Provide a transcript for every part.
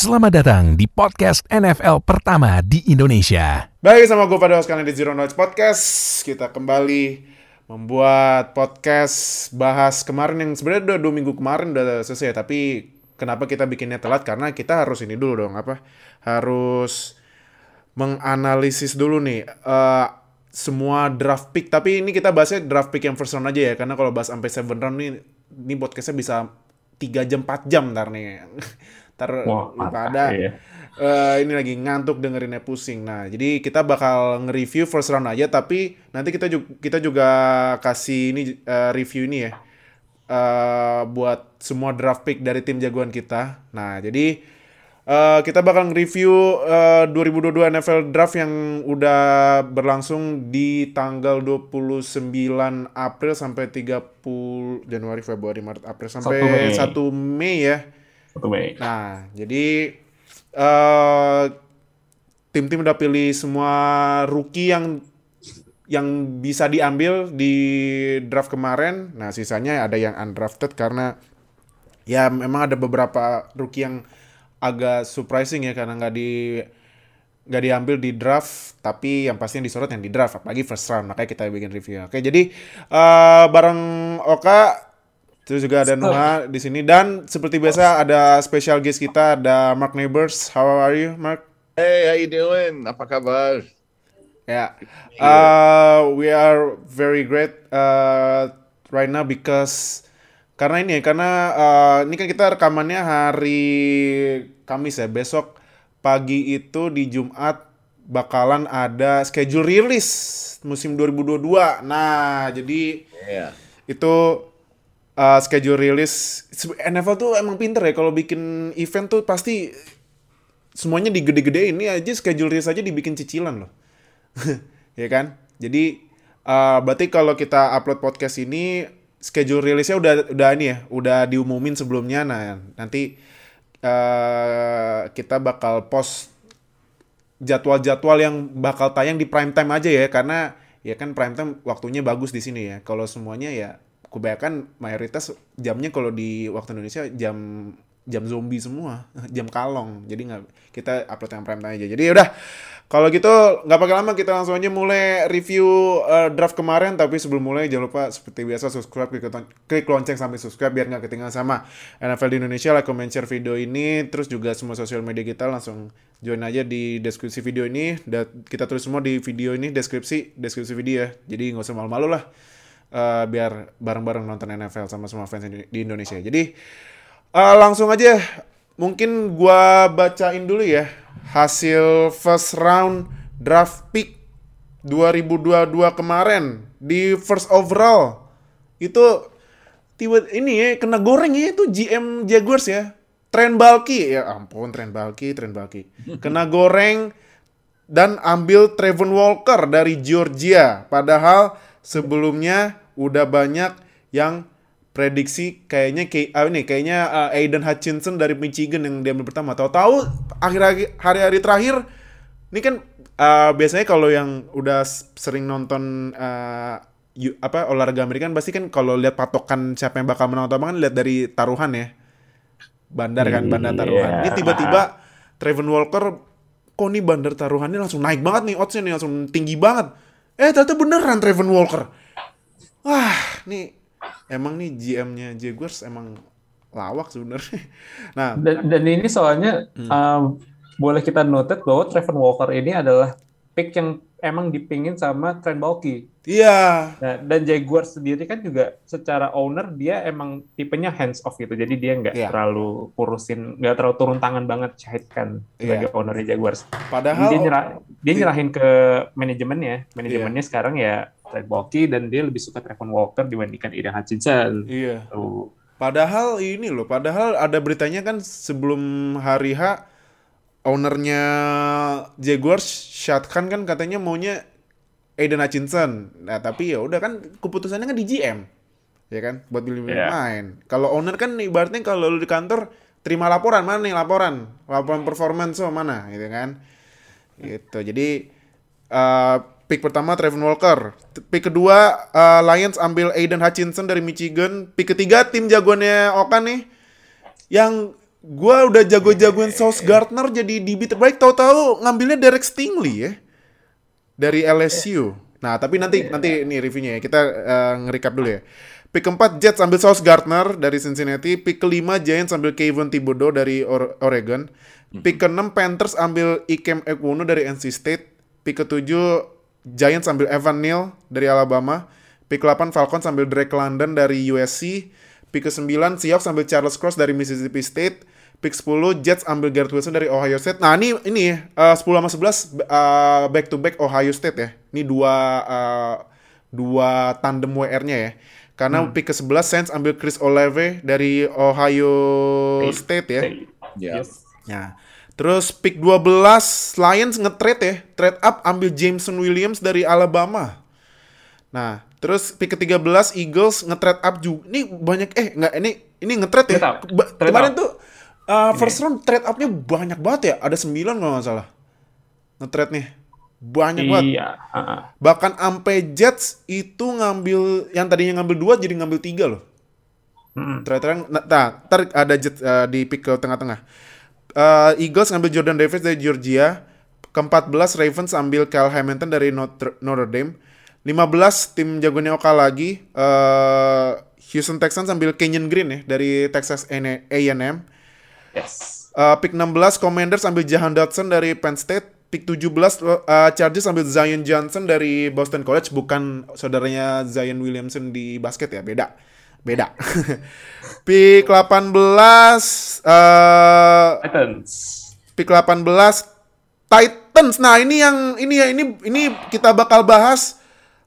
Selamat datang di podcast NFL pertama di Indonesia. Baik, sama gue pada sekalian di Zero Knowledge Podcast. Kita kembali membuat podcast bahas kemarin yang sebenarnya udah dua minggu kemarin udah selesai. Tapi kenapa kita bikinnya telat? Karena kita harus ini dulu dong, apa? Harus menganalisis dulu nih uh, semua draft pick. Tapi ini kita bahasnya draft pick yang first round aja ya. Karena kalau bahas sampai seven round nih, ini podcastnya bisa 3 jam 4 jam ntar nih. Ntar Wah, pada iya. eh, ini lagi ngantuk dengerinnya pusing. Nah, jadi kita bakal nge-review first round aja tapi nanti kita juga kita juga kasih ini eh, review ini ya. eh, buat semua draft pick dari tim jagoan kita. Nah, jadi eh, kita bakal nge-review eh, 2022 NFL Draft yang udah berlangsung di tanggal 29 April sampai 30 Januari, Februari, Maret, April sampai 1 1 Mei. Mei ya. Satu Mei. Nah, jadi eh tim-tim udah pilih semua rookie yang yang bisa diambil di draft kemarin. Nah, sisanya ada yang undrafted karena ya memang ada beberapa rookie yang agak surprising ya karena nggak di nggak diambil di draft tapi yang pasti yang disorot yang di draft apalagi first round makanya kita bikin review oke jadi eh bareng Oka terus juga ada Nuha di sini dan seperti biasa ada special guest kita ada Mark Neighbors how are you Mark Hey, how you doing? Apa kabar? Ya, uh, we are very great uh, right now because karena ini ya, karena uh, ini kan kita rekamannya hari Kamis ya. Besok pagi itu di Jumat bakalan ada schedule rilis musim 2022. Nah, jadi Iya. itu uh, schedule rilis NFL tuh emang pinter ya kalau bikin event tuh pasti semuanya digede-gedein. Ini aja schedule rilis aja dibikin cicilan loh. Ya kan? Jadi uh, berarti kalau kita upload podcast ini schedule rilisnya udah udah ini ya udah diumumin sebelumnya. Nah nanti uh, kita bakal post jadwal-jadwal yang bakal tayang di prime time aja ya karena ya kan prime time waktunya bagus di sini ya. Kalau semuanya ya kebanyakan mayoritas jamnya kalau di waktu Indonesia jam jam zombie semua, jam kalong. Jadi nggak kita upload yang prime time aja. Jadi udah kalau gitu nggak pakai lama kita langsung aja mulai review uh, draft kemarin. Tapi sebelum mulai jangan lupa seperti biasa subscribe klik, klik lonceng sampai subscribe biar nggak ketinggalan sama NFL di Indonesia. Like, comment, share video ini. Terus juga semua sosial media kita langsung join aja di deskripsi video ini. Dan kita tulis semua di video ini deskripsi deskripsi video ya. Jadi nggak usah malu-malu lah. Uh, biar bareng-bareng nonton NFL sama semua fans di Indonesia. Jadi uh, langsung aja mungkin gua bacain dulu ya hasil first round draft pick 2022 kemarin di first overall. Itu tiba ini ya kena goreng ya itu GM Jaguars ya. Trent Balky ya ampun Trent Balky Trent Balky kena goreng dan ambil Trevon Walker dari Georgia. Padahal sebelumnya udah banyak yang prediksi kayaknya kayak ah, ini kayaknya uh, Aiden Hutchinson dari Michigan yang diambil pertama. Tahu-tahu akhir hari-hari terakhir ini kan uh, biasanya kalau yang udah sering nonton uh, yu- apa olahraga Amerika kan pasti kan kalau lihat patokan siapa yang bakal menang atau apa kan lihat dari taruhan ya. Bandar kan bandar taruhan. Iya. ini tiba-tiba Trevon Walker kok nih bandar taruhannya langsung naik banget nih oddsnya nih langsung tinggi banget. Eh ternyata beneran Trevon Walker wah nih emang nih GM-nya Jaguars emang lawak sebenarnya. Nah Dan, dan ini soalnya um, boleh kita noted bahwa Trevor Walker ini adalah pick yang emang dipingin sama Trent Baalke. iya Nah, dan Jaguars sendiri kan juga secara owner dia emang tipenya hands off gitu. Jadi dia nggak Iya. terlalu kurusin, nggak terlalu turun tangan banget Syahid kan sebagai ownernya Jaguars. padahal dia nyerah, dia nyerahin ke manajemennya. Manajemennya sekarang ya Trent Baalke dan dia lebih suka Trevor Walker dibandingkan Aiden Hutchinson. iya Tuh. Padahal ini loh, padahal ada beritanya kan sebelum hari H ownernya Jaguars Shad Khan kan katanya maunya Aiden Hutchinson. Nah, tapi ya udah kan keputusannya kan di GM. Ya kan, buat pilih Iya. main. Kalau owner kan ibaratnya kalau lu di kantor terima laporan mana nih laporan? Laporan performance so mana gitu kan. Gitu. Jadi eh, pick pertama Trevor Walker. Pick kedua eh, Lions ambil Aiden Hutchinson dari Michigan. Pick ketiga tim jagoannya Oka nih yang gua udah jago-jagoin Sauce Gardner jadi DB terbaik tahu-tahu ngambilnya Derek Stingley ya dari LSU. Nah, tapi nanti nanti ini reviewnya ya. Kita uh, nge-recap dulu ya. Pick keempat Jets ambil Sauce Gardner dari Cincinnati. Pick kelima Giants ambil Kevin Thibodeau dari Or- Oregon. Pick keenam Panthers ambil Ikem Ekwonu dari NC State. Pick ketujuh Giants ambil Evan Neal dari Alabama. Pick 8 Falcons ambil Drake London dari USC. Pick ke-9 Seahawks ambil Charles Cross dari Mississippi State. Pick 10 Jets ambil Garrett Wilson dari Ohio State. Nah, ini ini uh, 10 sama 11 uh, back to back Ohio State ya. Ini dua uh, dua tandem WR-nya ya. Karena pick ke-11 Saints ambil Chris Olave dari Ohio State ya. Ya. Yes. Ya. Terus pick 12 Lions nge-trade ya, trade up ambil Jameson Williams dari Alabama. Nah, terus pick ke-13 Eagles nge-trade up juga. Ini banyak eh enggak ini ini nge-trade ya. Trade up. Trade Kemarin up. tuh uh, first round trade up-nya banyak banget ya. Ada 9 kalau nggak salah. Nge-trade nih. Banyak banget. Iya. ah. Bahkan sampai Jets itu ngambil yang tadinya ngambil dua jadi ngambil tiga loh. Mm-mm. Ternyata nah, nah, ntar ada Jets uh, di pick ke tengah-tengah. Uh, Eagles ngambil Jordan Davis dari Georgia. Ke-14 Ravens ambil Kyle Hamilton dari Notre, Notre Dame. 15 tim jagonya Oka lagi. Uh, Houston Texans ambil Kenyon Green ya dari Texas A&M. Yes. Uh, pick 16 Commanders ambil Jahan Dotson dari Penn State. Pick 17 uh, Chargers ambil Zion Johnson dari Boston College bukan saudaranya Zion Williamson di basket ya, beda. Beda. pick 18 uh, Titans. pick 18 Titans. Nah, ini yang ini ya ini ini kita bakal bahas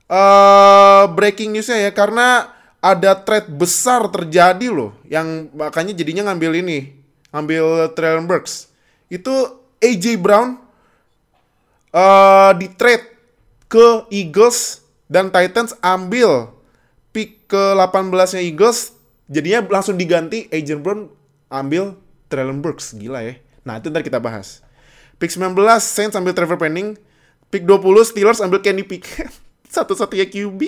eh breaking newsnya ya karena ada trade besar terjadi loh yang makanya jadinya ngambil ini, ngambil Traylon Burks. Itu AJ Brown eh di trade ke Eagles dan Titans ambil pick ke 18-nya Eagles jadinya langsung diganti AJ Brown ambil Traylon Burks gila ya. Nah, itu ntar kita bahas. Pick 19 Saints ambil Trevor Penning. Pick 20 Steelers ambil Kenny Pickett. Satu-satunya QB.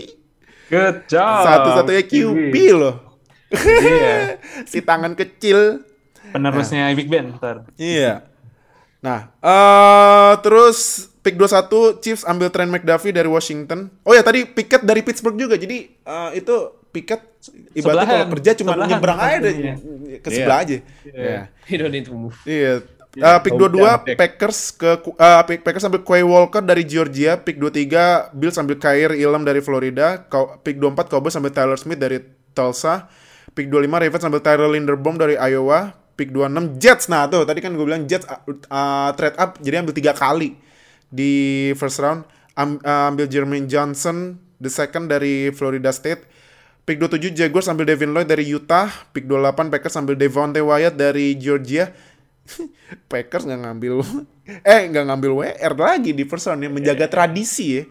Good job. Satu-satunya QB loh. Iya. si tangan kecil. Penerusnya Big Ben. Ntar. Iya. Nah, eh terus pick 21 Chiefs ambil Trent McDuffie dari Washington. Oh ya tadi Pickett dari Pittsburgh juga. Jadi eh, itu Pickett ibaratnya kalau kerja cuma Sebelahan. nyebrang aja deh, Iya. ke sebelah aja. Iya. Iya. You don't need to move. Iya. Uh, pick Oh, 22 jantek. Packers ke uh, pick- Packers ambil Quay Walker dari Georgia, pick 23 Bills ambil Kyrie Elam dari Florida, pick 24 Cowboys ambil Tyler Smith dari Tulsa, pick 25 Ravens ambil Tyrell Linderbaum dari Iowa, pick 26 Jets. Nah, tuh tadi kan gue bilang Jets uh, uh, trade up jadi ambil tiga kali di first round. Am- uh, ambil Jermaine Johnson the second dari Florida State. Pick 27 Jaguars ambil Devin Lloyd dari Utah. Pick 28 Packers ambil Devontae Wyatt dari Georgia. Packers nggak ngambil eh nggak ngambil WR lagi di first round ya menjaga tradisi ya.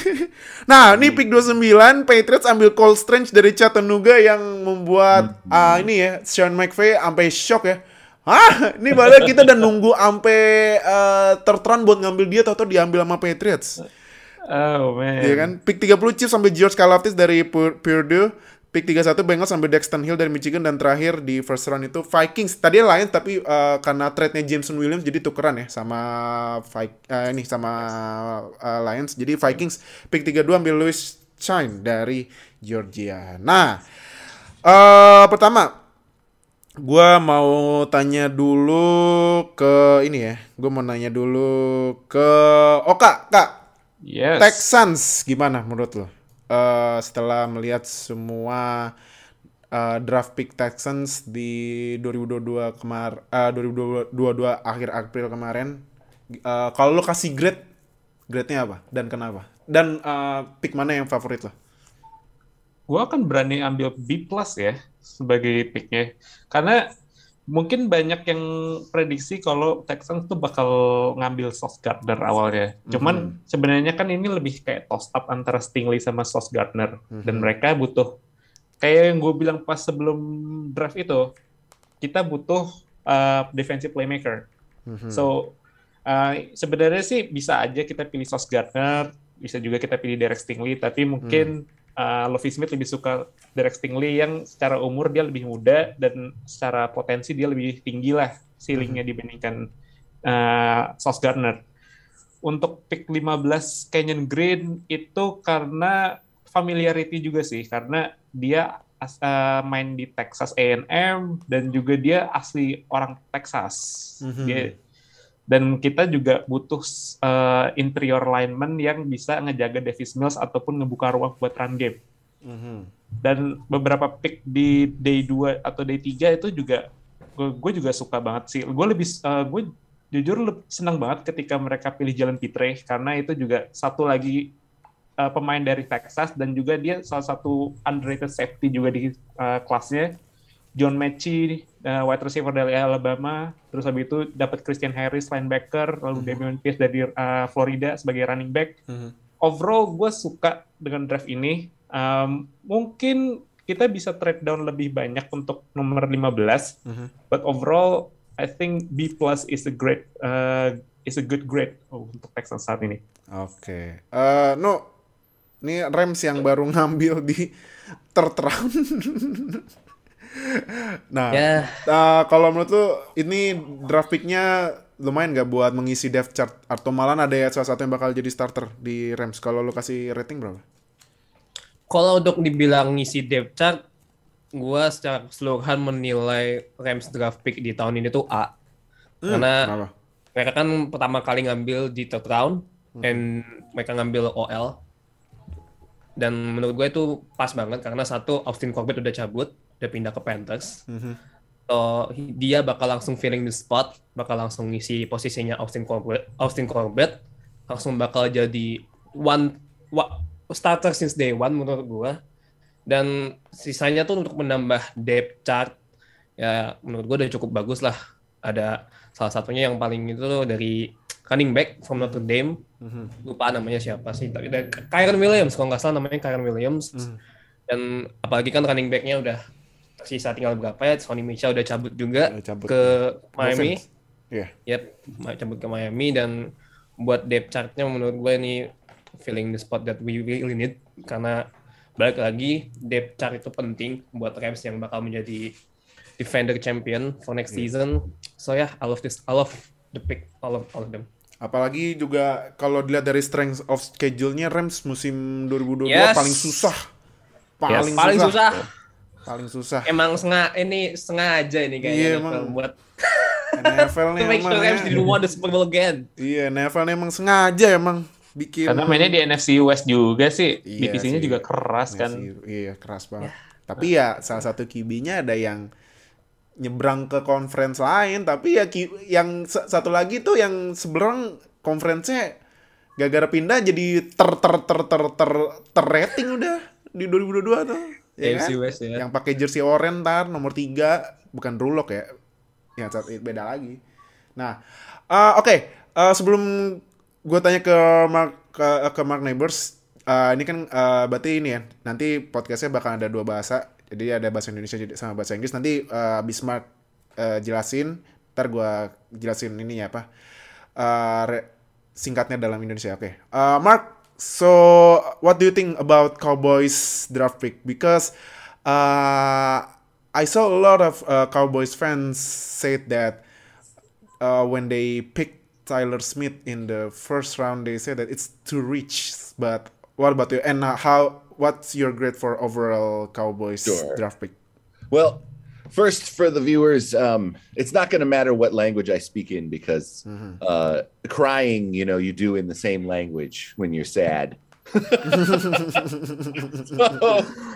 nah ini pick 29 Patriots ambil Cole Strange dari Chattanooga yang membuat ah, ini ya Sean McVay sampai shock ya. Hah, ini padahal kita udah nunggu sampai uh, tertran buat ngambil dia atau diambil sama Patriots. Oh man. Iya kan? Pick 30 Chiefs sampai George Kalafdis dari Pur- Purdue. Pick 31 Bengals sampai Dexton Hill dari Michigan dan terakhir di first round itu Vikings. Tadi Lions tapi uh, karena trade-nya Jameson Williams jadi tukeran ya sama Vi- uh, ini sama uh, Lions. Jadi Vikings pick 32 ambil Louis Chine dari Georgia. Nah, eh pertama gua mau tanya dulu ke ini ya. Gua mau nanya dulu ke Oka, Kak. Yes. Texans gimana menurut lo? Eh, setelah melihat semua eh, draft pick Texans di 2022 kemar eh, 2022 akhir April kemarin, eh, kalau lo kasih grade, grade-nya apa dan kenapa? Dan eh, pick mana yang favorit lo? gue akan berani ambil B plus ya sebagai picknya karena mungkin banyak yang prediksi kalau Texans tuh bakal ngambil Sauce Gardner awalnya. Cuman sebenarnya kan ini lebih kayak toss up antara Stingley sama Sauce Gardner. Dan mereka butuh kayak yang gue bilang pas sebelum draft itu kita butuh uh, defensive playmaker. So uh, sebenarnya sih bisa aja kita pilih Sauce Gardner, bisa juga kita pilih Derek Stingley, tapi mungkin uh, Lovie Smith lebih suka Derek Stingley yang secara umur dia lebih muda dan secara potensi dia lebih tinggi lah ceilingnya dibandingkan uh, Sauce Gardner. Untuk pick 15 Canyon Green itu karena familiarity juga sih, karena dia as, uh, main di Texas A&M dan juga dia asli orang Texas. Mhm. Dia dan kita juga butuh uh, interior lineman yang bisa ngejaga Davis Mills ataupun ngebuka ruang buat run game. Mhm. Dan beberapa pick di day 2 atau day 3 itu juga gue juga suka banget sih. Gue lebih uh, gue jujur lebih senang banget ketika mereka pilih Jalan Pitre karena itu juga satu lagi uh, pemain dari Texas dan juga dia salah satu underrated safety juga di uh, kelasnya. John Mechie, uh, wide receiver dari Alabama, terus habis itu dapat Christian Harris linebacker, lalu Damian Pierce dari uh, Florida sebagai running back. Mhm. Overall gue suka dengan draft ini. Um, mungkin kita bisa trade down lebih banyak untuk nomor 15, Mhm. but overall I think B plus is a great uh, is a good grade oh, untuk Texans saat ini. Oke. Eh, no, ini Rams yang baru ngambil di third round. nah, Ya, eh, kalau menurut lu ini draft picknya lumayan gak buat mengisi depth chart atau malah ada ya salah satu yang bakal jadi starter di Rams kalau lu kasih rating berapa? kalau untuk dibilang ngisi depth chart, gua secara keseluruhan menilai Rams draft pick di tahun ini tuh A. Hmm, Karena kenapa? mereka kan pertama kali ngambil di third round, dan mereka ngambil OL. Dan menurut gue itu pas banget karena satu Austin Corbett udah cabut, udah pindah ke Panthers. Mhm. So, dia bakal langsung filling the spot, bakal langsung ngisi posisinya Austin Corbett, Austin Corbett langsung bakal jadi one wa- starter since day one menurut gua. Dan sisanya tuh untuk menambah depth chart ya menurut gua udah cukup bagus lah. Ada salah satunya yang paling itu tuh dari running back from Notre Dame, Mhm. lupa namanya siapa sih, tapi Kyron Williams kalau nggak salah namanya Kyron Williams. Mhm. Dan apalagi kan running backnya udah sisa tinggal berapa ya, Sonny Michel udah cabut juga Udah cabut. ke Miami. Iya. Yep, cabut ke Miami dan buat depth chartnya menurut gue ini filling the spot that we really need karena balik lagi depth chart itu penting buat Rams yang bakal menjadi defender champion for next season. So ya, yeah, I love this, I love the pick, all of all of them. Apalagi juga kalau dilihat dari strength of schedule-nya Rams musim 2022 Yes. paling susah. Paling, Paling susah. Paling susah. Emang sengaja ini sengaja ini Iya, kayaknya emang. NFL buat NFL nih to make emang sure Rams ya. didn't want the Super Bowl again. Iya, NFL nih emang sengaja emang bikin Karena mainnya di NFC West juga sih, Iya divisinya sih. juga keras kan. NFC, Iya, keras banget. Tapi ya salah satu QB-nya ada yang nyebrang ke conference lain, tapi ya Q- yang sa- satu lagi tuh yang seberang conference-nya gara-gara pindah jadi ter ter ter ter ter ter rating udah di 2022 tuh. Ya AFC kan? West ya. Yang pakai jersey oranye ntar nomor 3 bukan Rulok ya. Ya beda lagi. Nah, eh, oke, Eh, sebelum gue tanya ke Mark ke, ke Mark Neighbors, eh, ini kan eh, berarti ini ya, nanti podcastnya bakal ada dua bahasa, jadi ada bahasa Indonesia sama bahasa Inggris. Nanti eh, abis Mark eh, jelasin, ntar gue jelasin ini ya apa, eh, re- singkatnya dalam Indonesia. Oke, Eh, Mark, so what do you think about Cowboys draft pick? Because uh, I saw a lot of uh, Cowboys fans said that uh, when they picked Tyler Smith in the first round, they said that it's too rich. But what about you? And uh, how? What's your grade for overall Cowboys Sure. draft pick? Well, first for the viewers, um, it's not going to matter what language I speak in because uh, crying, you know, you do in the same language when you're sad.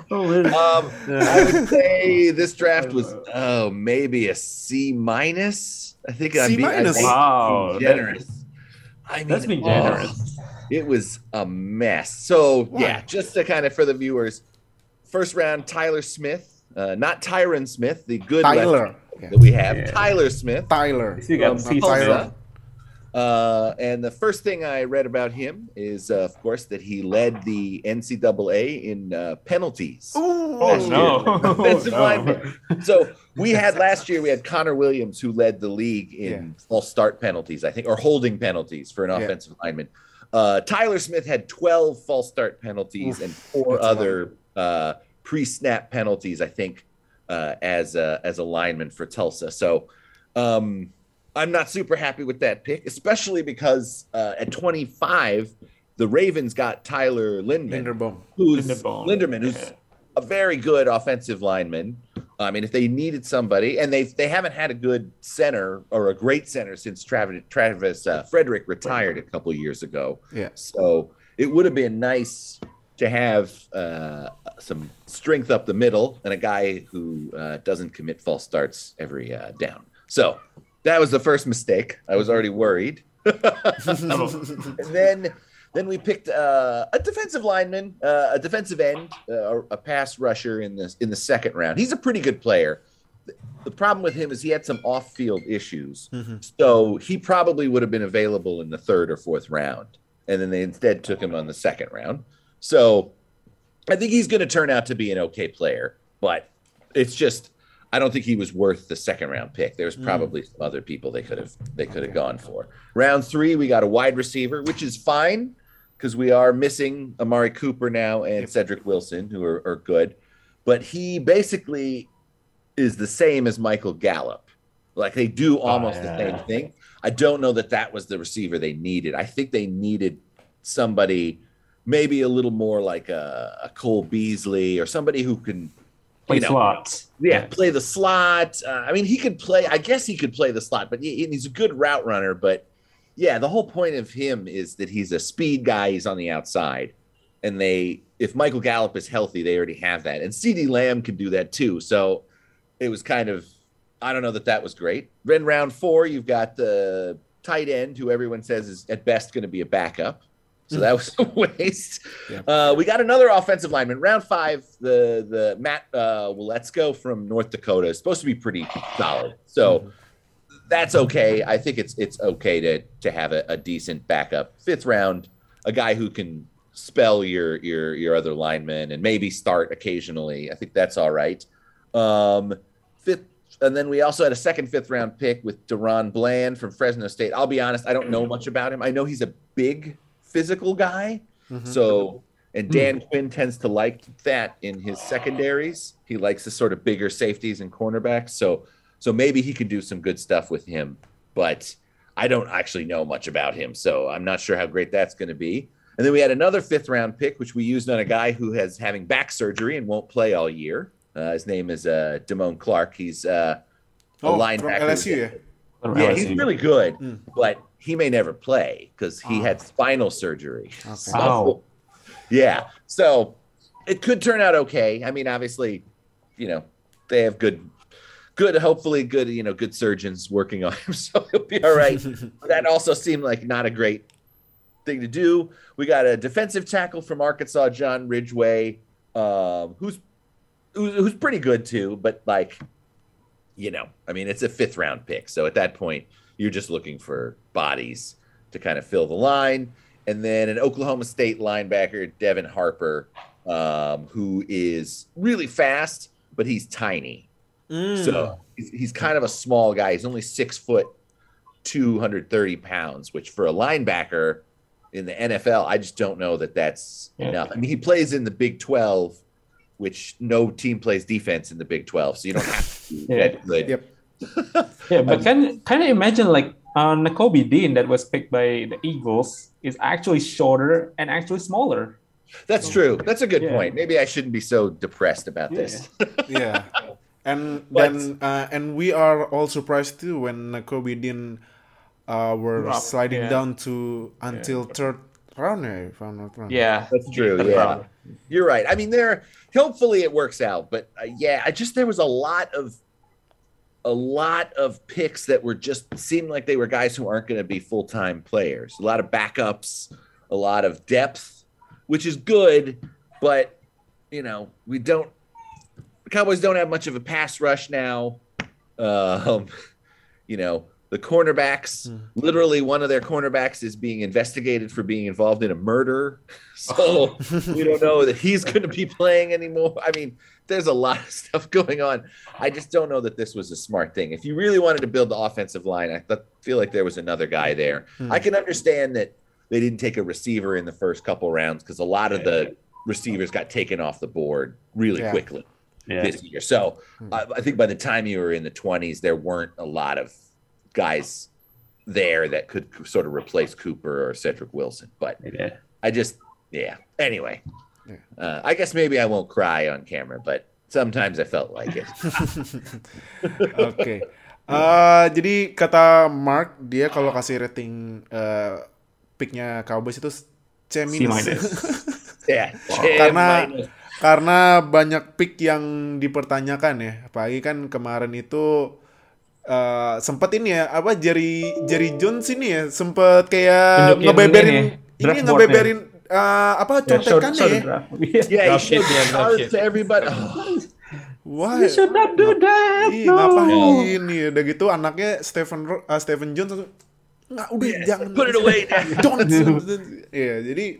So, um, I would say this draft was oh maybe a C minus. I think I'm C being, I'm minus? being Wow, generous. I mean, That's been oh, generous. it was a mess. So Why? yeah, just to kind of for the viewers, first round Tyler Smith, uh, not Tyron Smith, the good Tyler. left Yeah. that we have, Yeah. Tyler Smith. Tyler. You got from Tyler. Uh, and the first thing I read about him is, uh, of course, that he led the NCAA in uh, penalties. Ooh. Oh Last no! year. Offensive No. lineman. So we had last year we had Connor Williams who led the league in Yeah. false start penalties, I think, or holding penalties for an Yeah. offensive lineman. Uh, Tyler Smith had 12 false start penalties Oof, and four that's a lot. other uh, pre-snap penalties, I think, uh, as a, as a lineman for Tulsa. So um, I'm not super happy with that pick, especially because uh, at 25, the Ravens got Tyler Lindman, Linderbaum. who's Linderbaum. Linderman, who's Yeah. a very good offensive lineman. I mean, if they needed somebody, and they they haven't had a good center or a great center since Travis Travis uh, Frederick retired a couple years ago. Yeah. So it would have been nice to have uh, some strength up the middle and a guy who uh, doesn't commit false starts every uh, down. So that was the first mistake. I was already worried. and then then we picked uh, a defensive lineman, uh, a defensive end, uh, a pass rusher in the in the second round. He's a pretty good player. The problem with him is he had some off-field issues, so he probably would have been available in the third or fourth round, and then they instead took him on the second round. So I think he's going to turn out to be an okay player, but it's just I don't think he was worth the second round pick. There's mm. probably some other people they could have they could have gone for. Round three, we got a wide receiver, which is fine because we are missing Amari Cooper now and Cedric Wilson, who are, are good. But he basically is the same as Michael Gallup. Like they do oh, almost the yeah. same thing. I don't know that that was the receiver they needed. I think they needed somebody maybe a little more like a, a Cole Beasley or somebody who can Play you know, slots. yeah, play the slot. Uh, I mean, he could play. I guess he could play the slot, but he, he's a good route runner. But yeah, the whole point of him is that he's a speed guy. He's on the outside, and they, if Michael Gallup is healthy, they already have that, and C.D. Lamb can do that too. So it was kind of, I don't know that that was great. Then round four, you've got the tight end, who everyone says is at best going to be a backup. So that was a waste. Yeah. Uh, we got another offensive lineman. Round five, the the Matt uh, Wiletsko from North Dakota is supposed to be pretty solid. So that's okay. I think it's it's okay to to have a, a decent backup. Fifth round, a guy who can spell your your your other lineman and maybe start occasionally. I think that's all right. Um, fifth, and then we also had a second fifth round pick with Deron Bland from Fresno State. I'll be honest, I don't know much about him. I know he's a big physical guy. So, and Dan Quinn tends to like that in his secondaries. He likes the sort of bigger safeties and cornerbacks. So, so maybe he could do some good stuff with him. But I don't actually know much about him, so I'm not sure how great that's going to be. And then we had another fifth round pick, which we used on a guy who has having back surgery and won't play all year. Uh, his name is uh, Damone Clark. He's uh, a Oh, from. LSU, yeah. From Yeah, he's really good, Hmm. but he may never play because he Oh. had spinal surgery. So, Wow. yeah, so it could turn out okay. I mean, obviously, you know, they have good, good, hopefully good, you know, good surgeons working on him, so he'll be all right. That also seemed like not a great thing to do. We got a defensive tackle from Arkansas, John Ridgway, um, who's who's who's pretty good too, but like, you know, I mean, it's a fifth round pick, so at that point, you're just looking for bodies to kind of fill the line. And then an Oklahoma State linebacker, Devin Harper, um, who is really fast, but he's tiny. Mm. So he's, he's kind of a small guy. He's only six foot, 230 pounds, which for a linebacker in the NFL, I just don't know that that's Yeah. enough. I mean, he plays in the Big 12, which no team plays defense in the Big 12, so you don't have to be Yeah. that good. Yep. Yeah, but can kind of imagine like uh, Nakobe Dean that was picked by the Eagles is actually shorter and actually smaller. That's true. That's a good Yeah. point. Maybe I shouldn't be so depressed about Yeah. this. yeah. And But- then uh, and we are all surprised too when Nakobe Dean uh, were Drop, sliding yeah. down to until third round, if I'm not wrong. Yeah, That's true. Third Yeah, you're right. I mean, there. Hopefully, it works out. But uh, yeah, I just there was a lot of a lot of picks that were just seemed like they were guys who aren't going to be full time players. A lot of backups, a lot of depth, which is good. But you know, we don't. The Cowboys don't have much of a pass rush now. Um, you know, the cornerbacks. Literally, one of their cornerbacks is being investigated for being involved in a murder. So we don't know that he's going to be playing anymore. I mean, there's a lot of stuff going on. I just don't know that this was a smart thing. If you really wanted to build the offensive line, I th- feel like there was another guy there. Hmm. I can understand that they didn't take a receiver in the first couple rounds because a lot of the receivers got taken off the board really Yeah. quickly Yeah. this year. So hmm. I, I think by the time you were in the 20s, there weren't a lot of guys there that could sort of replace Cooper or Cedric Wilson. But Yeah. I just, yeah. Anyway, Yeah. uh, I guess maybe I won't cry on camera, but sometimes I felt like it. Oke. Eh, jadi kata Mark dia kalau kasih rating eh, picknya Cowboys itu C C minus. yeah. Karena-. Karena banyak pick yang dipertanyakan ya. Apalagi kan kemarin itu eh sempet ini ya apa Jerry Jerry Jones ini ya sempet kayak Tunjukin ngebeberin ini, ngebeberin eh, apa Ya, show- contekannya show ya. Iya. Yeah, shit, yeah, drop cards shit. to everybody. Oh, Wah. You should not do that. Ih, no. ngapain nih? Udah gitu anaknya Stephen uh, Stephen Jones nggak udah jangan put it away don't Iya, jadi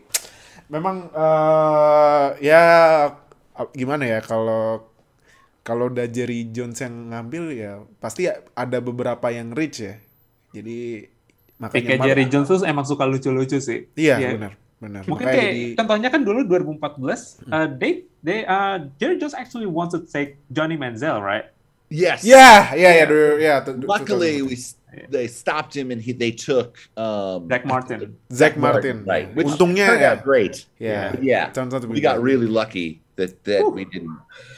memang eh, ya ap- gimana ya kalau kalau udah Jerry Jones yang ngambil ya pasti ya ada beberapa yang rich ya. Jadi makanya Mar- Jerry Jones tuh emang suka lucu-lucu sih. Iya, Iya. benar, benar. Mungkin Makanya kayak jadi- contohnya kan dulu 2014, uh, they they uh, Jerry Jones actually wants to take Johnny Manziel, right? Yes. Ya, ya, dulu- ya. tu- tu- Luckily, we they stopped him and he they took um, Zach Martin. Zach Martin. right? Which Untungnya turned ya. out great. Yeah, Turns out to be we got really lucky that that we didn't.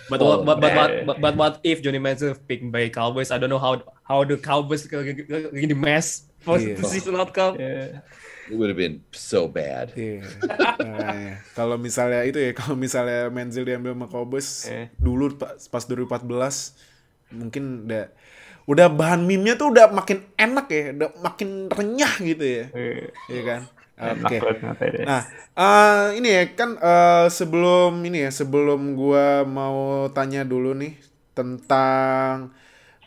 But Oh, what, but, but, what, but, but what if Johnny Manziel picked by Cowboys? I don't know how how the Cowboys in the mess for Iya. the season outcome. Yeah. It would have been so bad. Iya. Makanya. kalau misalnya itu ya, kalau misalnya Menzel diambil sama Cowboys Eh. dulu pas, pas 2014 mungkin udah udah bahan meme-nya tuh udah makin enak ya, udah makin renyah gitu ya. Iya kan? enak Oke. banget ngatain. Nah, eh, ini ya kan eh, sebelum ini ya, sebelum gua mau tanya dulu nih tentang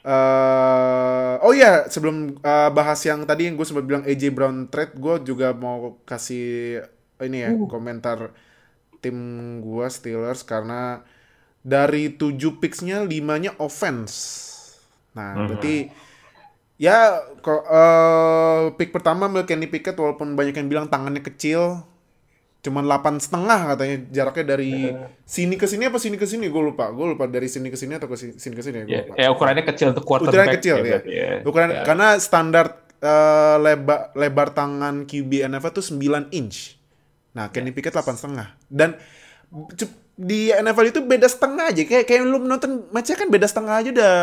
eh oh ya sebelum eh, bahas yang tadi yang gue sempat bilang AJ Brown trade, gue juga mau kasih ini ya komentar tim gua Steelers karena dari tujuh picks-nya limanya offense. Nah, berarti Ya, kok eh, pick pertama Kenny Pickett walaupun banyak yang bilang tangannya kecil, cuman 8 setengah katanya jaraknya dari sini ke sini apa sini ke sini gue lupa, gue lupa dari sini ke sini atau ke si- sini ke sini gue Ya, lupa. ya ukurannya kecil untuk quarterback. Ukurannya kecil ya. berarti ya. Ukuran Ya. karena standar eh, lebar lebar tangan QB NFL tuh 9 inch. Nah, Kenny Pickett 8 setengah. Dan di NFL itu beda setengah aja kayak kayak lu nonton matchnya kan beda setengah aja udah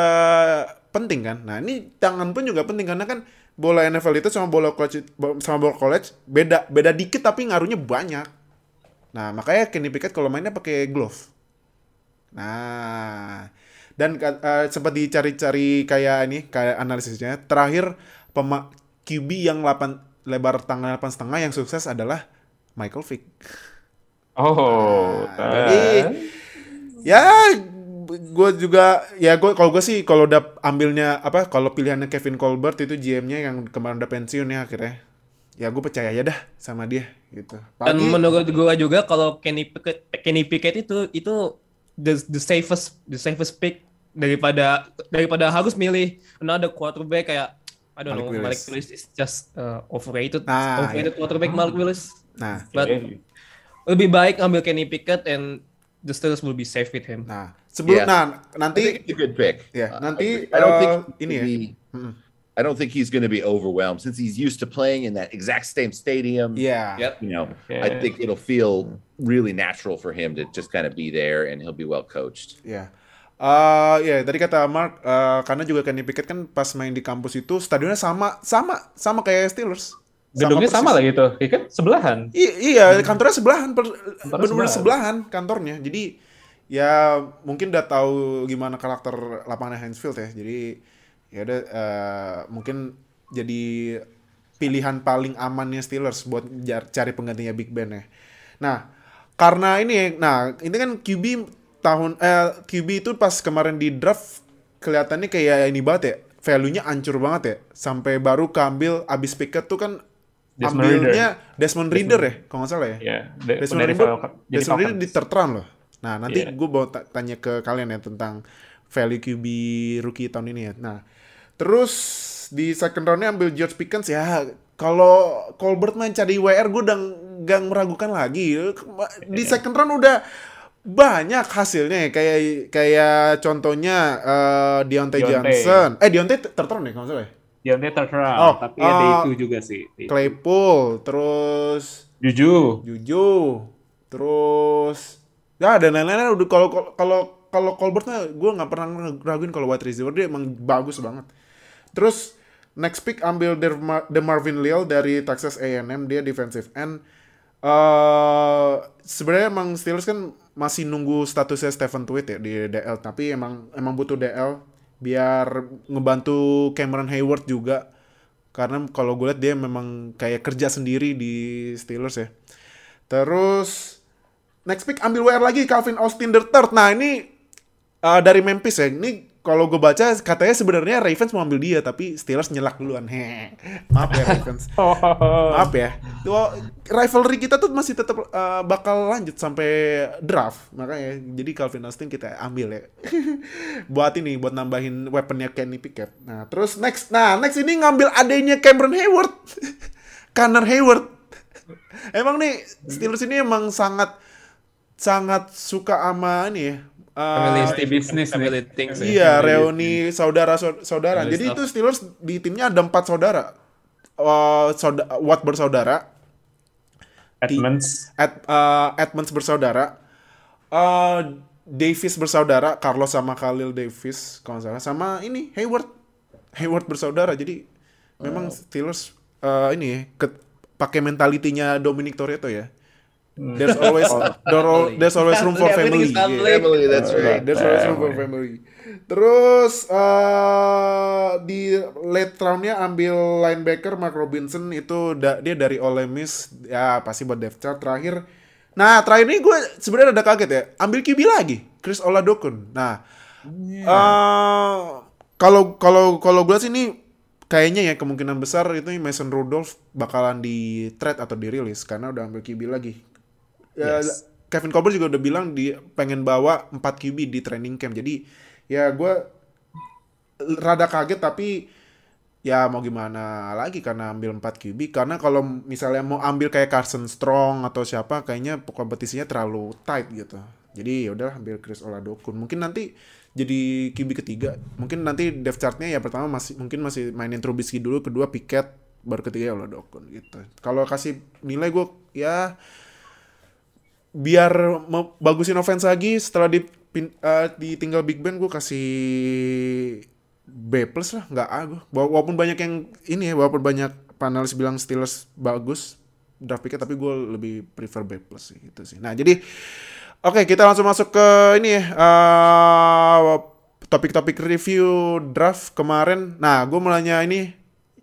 penting kan. Nah, ini tangan pun juga penting karena kan bola NFL itu sama bola college sama bola college beda beda dikit tapi ngaruhnya banyak. Nah, makanya Kenny Pickett kalau mainnya pakai glove. Nah, dan eh, sempat dicari-cari kayak ini kayak analisisnya. Terakhir pema QB yang 8 lebar tangan 8 setengah yang sukses adalah Michael Vick. Oh, Nah, jadi ya gue juga ya gue kalau gue sih kalau udah ambilnya apa kalau pilihannya Kevin Colbert itu GM-nya yang kemarin udah pensiun ya akhirnya ya gue percaya aja dah sama dia gitu. Dan menurut gua juga kalau Kenny Pickett, Kenny Pickett itu itu the the safest the safest pick daripada daripada harus milih another quarterback kayak I don't Malik know Willis. Malik Willis is just uh, overrated Nah, overrated quarterback Malik Willis. nah But Iya. lebih baik ambil Kenny Pickett and the Steelers will be safe with him. nah sebelum Yeah. nah I think nanti it's a good pick. Ya, Uh, nanti, I don't think uh, ini ya. be- I don't think he's going to be overwhelmed since he's used to playing in that exact same stadium. ya Yep. You know, Yeah. I think it'll feel really natural for him to just kind of be there, and he'll be well coached. Ya. Eh ya, tadi kata Mark eh, karena juga Kenny Pickett kan pas main di kampus itu stadionnya sama sama sama kayak Steelers. Gedungnya sama, persis. lagi tuh, ya kan? Sebelahan. I- iya, kantornya sebelahan, benar-benar sebelahan. sebelahan kantornya. Jadi ya mungkin udah tahu gimana karakter lapangan Heinz Field ya. Jadi ya udah eh, mungkin jadi pilihan paling amannya Steelers buat jar- cari penggantinya Big Ben ya. Nah, karena ini nah ini kan QB tahun eh QB itu pas kemarin di draft kelihatannya kayak ini banget ya. Value-nya hancur banget ya. Sampai baru keambil abis Pickett tuh kan Desmond ambilnya Desmond Reader ya, kalau nggak salah ya. Ya, de- Desmond Reader, Desmond Reader di third round loh. Nah, nanti Iya. gue mau ta- tanya ke kalian ya tentang value QB rookie tahun ini ya. Nah, terus di second roundnya ambil George Pickens ya kalau Colbert main cari WR gue udah nggak meragukan lagi. Di second round udah banyak hasilnya kayak kayak contohnya eh Deontay. Johnson. Eh Deontay third round ya kalau salah ya? Deontay third round, Oh, tapi ada uh, itu juga sih. Claypool, terus Juju. Juju, terus ya dan lain-lain udah kalau kalau kalau Colbert mah gue nggak pernah raguin kalau wide receiver dia emang bagus banget. Terus next pick ambil Derma- DeMarvin Leal dari Texas A&M dia defensive end. eh sebenarnya emang Steelers kan masih nunggu statusnya Stephen Tweet ya di DL tapi emang emang butuh DL biar ngebantu Cameron Hayward juga karena kalau gue lihat dia memang kayak kerja sendiri di Steelers ya. Terus next pick ambil WR lagi Calvin Austin the third. Nah ini uh, dari Memphis ya. Ini kalau gue baca katanya sebenarnya Ravens mau ambil dia tapi Steelers nyelak duluan. Hehe. Maaf ya Ravens. Maaf ya. Tuh, rivalry kita tuh masih tetap uh, bakal lanjut sampai draft. Makanya jadi Calvin Austin kita ambil ya. buat ini buat nambahin weaponnya Kenny Pickett. Nah, terus next. Nah, next ini ngambil adanya Cameron Hayward. Connor Hayward. Emang nih Steelers ini emang sangat sangat suka sama ini ya. uh, Family business family things ya. Iya, reuni saudara saudara. Family Jadi stuff. itu Steelers di timnya ada empat saudara. Uh, sauda- Watt bersaudara, Edmonds. Ed, uh, Edmonds bersaudara, uh, Davis bersaudara, Carlos sama Khalil Davis kalau nggak salah, sama ini Hayward, Hayward bersaudara. Jadi memang Steelers uh, ini ya, ke- pakai mentalitinya Dominic Toretto ya. There's always there al- there's always room for family. Yeah. family. Family, that's right. There's always room for family. Terus eh di late roundnya ambil linebacker Mark Robinson itu da- dia dari Ole Miss ya pasti buat depth chart terakhir. Nah terakhir ini gue sebenarnya ada kaget ya ambil QB lagi Chris Oladokun. Nah eh kalau kalau kalau gue sih ini kayaknya ya kemungkinan besar itu Mason Rudolph bakalan di trade atau dirilis karena udah ambil QB lagi. Ya, Yes. Kevin Colbert juga udah bilang dia pengen bawa 4 QB di training camp. Jadi ya gue rada kaget tapi ya mau gimana lagi karena ambil 4 QB karena kalau misalnya mau ambil kayak Carson Strong atau siapa kayaknya kompetisinya terlalu tight gitu. Jadi ya udah ambil Chris Oladokun. Mungkin nanti jadi QB ketiga. Mungkin nanti depth chartnya ya pertama masih mungkin masih mainin Trubisky dulu, kedua Pickett, baru ketiga Oladokun gitu. Kalau kasih nilai gue ya biar bagusin offense lagi setelah di ditinggal Big Ben gue kasih B plus lah nggak A gue Wa- walaupun banyak yang ini ya walaupun banyak panelis bilang Steelers bagus draft picknya tapi gue lebih prefer B plus sih gitu sih. Nah jadi oke kita langsung masuk ke ini ya eh, topik-topik review draft kemarin. Nah gue mulanya ini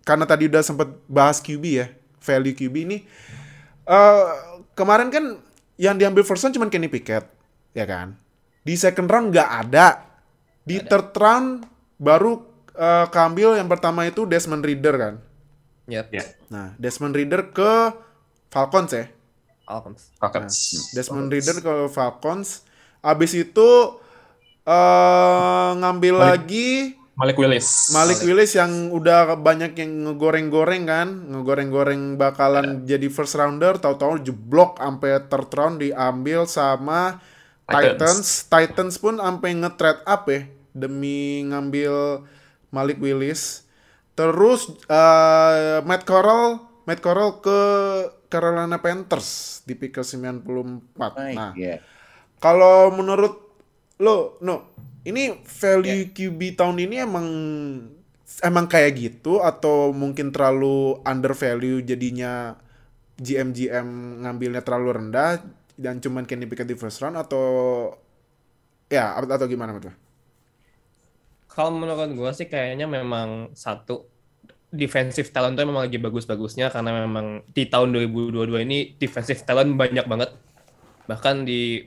karena tadi udah sempet bahas QB ya value QB ini eh kemarin kan yang diambil first round cuma Kenny Pickett, ya kan? Di second round nggak ada. Di third round baru eh, keambil yang pertama itu Desmond Reader kan. Yep. Ya, Nah, Desmond Reader ke Falcons ya. Falcons. Falcons. Desmond Reader ke Falcons. Abis itu eh ngambil Malik- lagi Malik Willis. Malik Willis yang udah banyak yang ngegoreng-goreng kan, ngegoreng-goreng bakalan jadi first rounder, tahu-tahu jeblok sampai third round diambil sama Titans. Titans. Titans, pun sampai nge-trade up ya demi ngambil Malik Willis. Terus eh, Matt Corral, Matt Corral ke Carolina Panthers di pick ke 94. Nah, yeah. kalau menurut lo, no, ini value QB tahun ini emang emang kayak gitu atau mungkin terlalu under value jadinya GM GM ngambilnya terlalu rendah dan cuman Kenny Pickett di first round atau ya atau gimana menurut lo? Kalau menurut gue sih kayaknya memang satu defensive talent itu memang lagi bagus-bagusnya karena memang di tahun 2022 ini defensive talent banyak banget. Bahkan di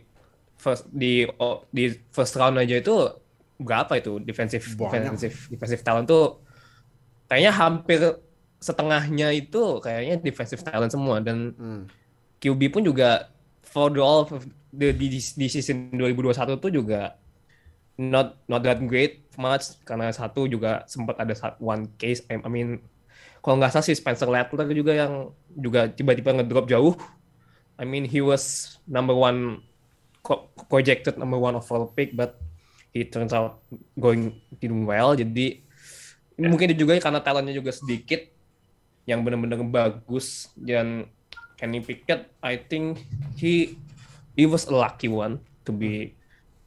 first di oh, di first round aja itu berapa itu defensive Banyak. defensive defensive talent tuh kayaknya hampir setengahnya itu kayaknya defensive talent semua dan Hmm. QB pun juga for the all of the, di, di, di season 2021 tuh juga not not that great much karena satu juga sempat ada one case I, I mean kalau nggak salah si Spencer Rattler juga yang juga tiba-tiba ngedrop jauh. I mean he was number one projected number one overall pick, but he turns out going doing well. Jadi mungkin juga karena talentnya juga sedikit yang benar-benar bagus dan Kenny Pickett, I think he he was a lucky one to be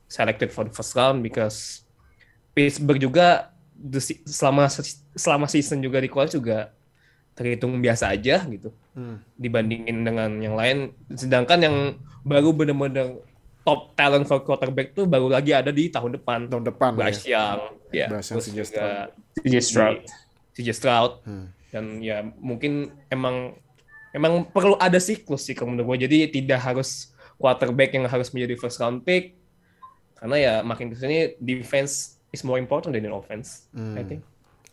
selected for the first round because Pittsburgh juga the se- selama selama season juga di college juga terhitung biasa aja gitu. Dibandingin dengan yang lain. Sedangkan yang baru bener-bener top talent for quarterback tuh baru lagi ada di tahun depan Tahun depan Bryce ya. Young Yeah. Bryce Young, CJ Stroud. CJ Stroud. CJ Stroud Hmm. dan ya mungkin emang emang perlu ada siklus sih kalau menurut gue jadi tidak harus quarterback yang harus menjadi first round pick karena ya makin ke sini defense is more important than offense Hmm. I think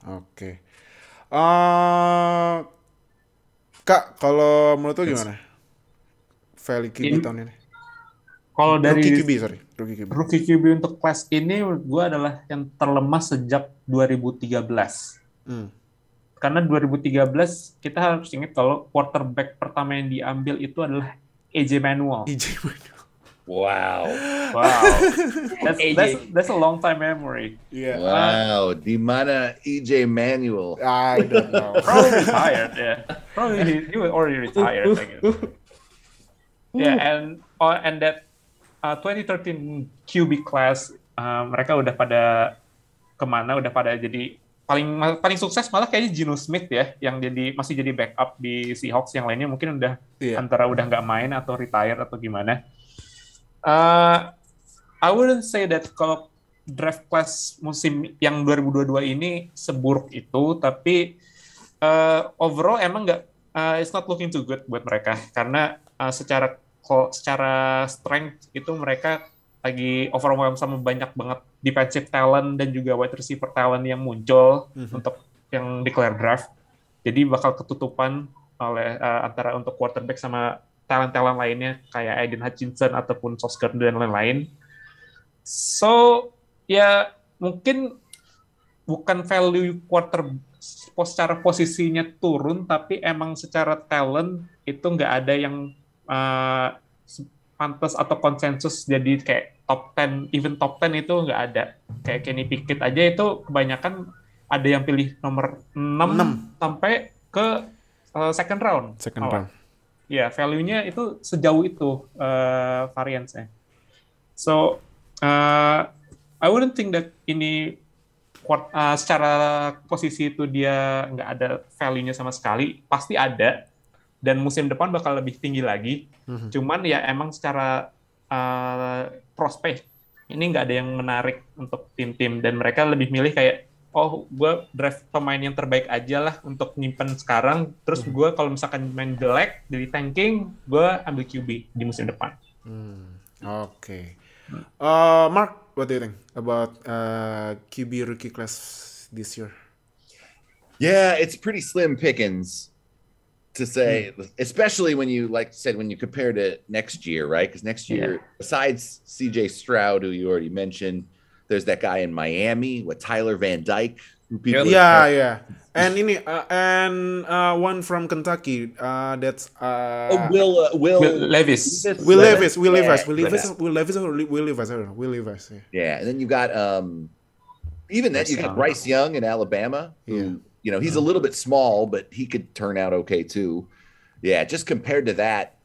Oke. Eh, Kak, kalau menurut lu gimana? Value QB Ini- tahun ini. Kalau dari Rookie QB, sorry. Rookie QB. rookie QB untuk kelas ini menurut gue adalah yang terlemah sejak 2013. Hmm. Karena 2013 kita harus ingat kalau quarterback pertama yang diambil itu adalah AJ Manuel. EJ Manuel. Wow. Wow. That's, AJ. that's, that's a long time memory. Iya. Wow. Di mana EJ Manuel? I don't know. Probably retired, yeah. Probably he, he was already retired, I guess. Yeah, and oh, and that uh, 2013 QB class uh, mereka udah pada ke mana? Udah pada jadi paling paling sukses malah kayaknya Geno Smith ya, yang jadi masih jadi backup di Seahawks. Yang lainnya mungkin udah Iya. antara udah nggak main atau retire atau gimana. Uh, I wouldn't say that kalau draft class musim yang 2022 ini seburuk itu, tapi uh, overall emang nggak, uh, it's not looking too good buat mereka karena uh, secara ko- secara strength itu mereka lagi overwhelmed sama banyak banget defensive talent dan juga wide receiver talent yang muncul untuk yang declare draft. Jadi bakal ketutupan oleh uh, antara untuk quarterback sama talent-talent lainnya kayak Aiden Hutchinson ataupun Gardner dan lain-lain. So ya mungkin bukan value quarter pos- secara posisinya turun, tapi emang secara talent itu nggak ada yang uh, pantas atau konsensus jadi kayak top 10, even top 10 itu nggak ada. Kayak Kenny Pickett aja itu kebanyakan ada yang pilih nomor 6, Enam. sampai ke uh, second round. Second awal. round. Ya, value-nya itu sejauh itu uh, variance-nya. So, uh, I wouldn't think that ini uh, secara posisi itu dia nggak ada value-nya sama sekali. Pasti ada. Dan musim depan bakal lebih tinggi lagi. Cuman ya emang secara uh, prospek ini nggak ada yang menarik untuk tim-tim. Dan mereka lebih milih kayak, oh gue draft pemain yang terbaik aja lah untuk nyimpen sekarang. Terus gue kalau misalkan main jelek, jadi tanking, gue ambil QB di musim depan. Hmm. Oke. Uh, Mark, what do you think about uh, QB rookie class this year? Yeah, it's pretty slim pickings to say, especially when you like said when you compare to next year, right? Because next year, besides CJ Stroud, who you already mentioned, there's that guy in Miami, with Tyler Van Dyke, who people Yeah, yeah. And ini uh, and uh, one from Kentucky. Uh, that's uh, Oh, Will uh, Will, Will Levis. Will Levis. Will Yeah, Levis. Will Levis. yeah. Will Levis Will Levis? I don't know. Will Levis. Yeah. Yeah, and then you got um even that Bryce you got Bryce Young in Alabama, who Yeah. You know he's a little bit small, but he could turn out okay too. Yeah, just compared to that,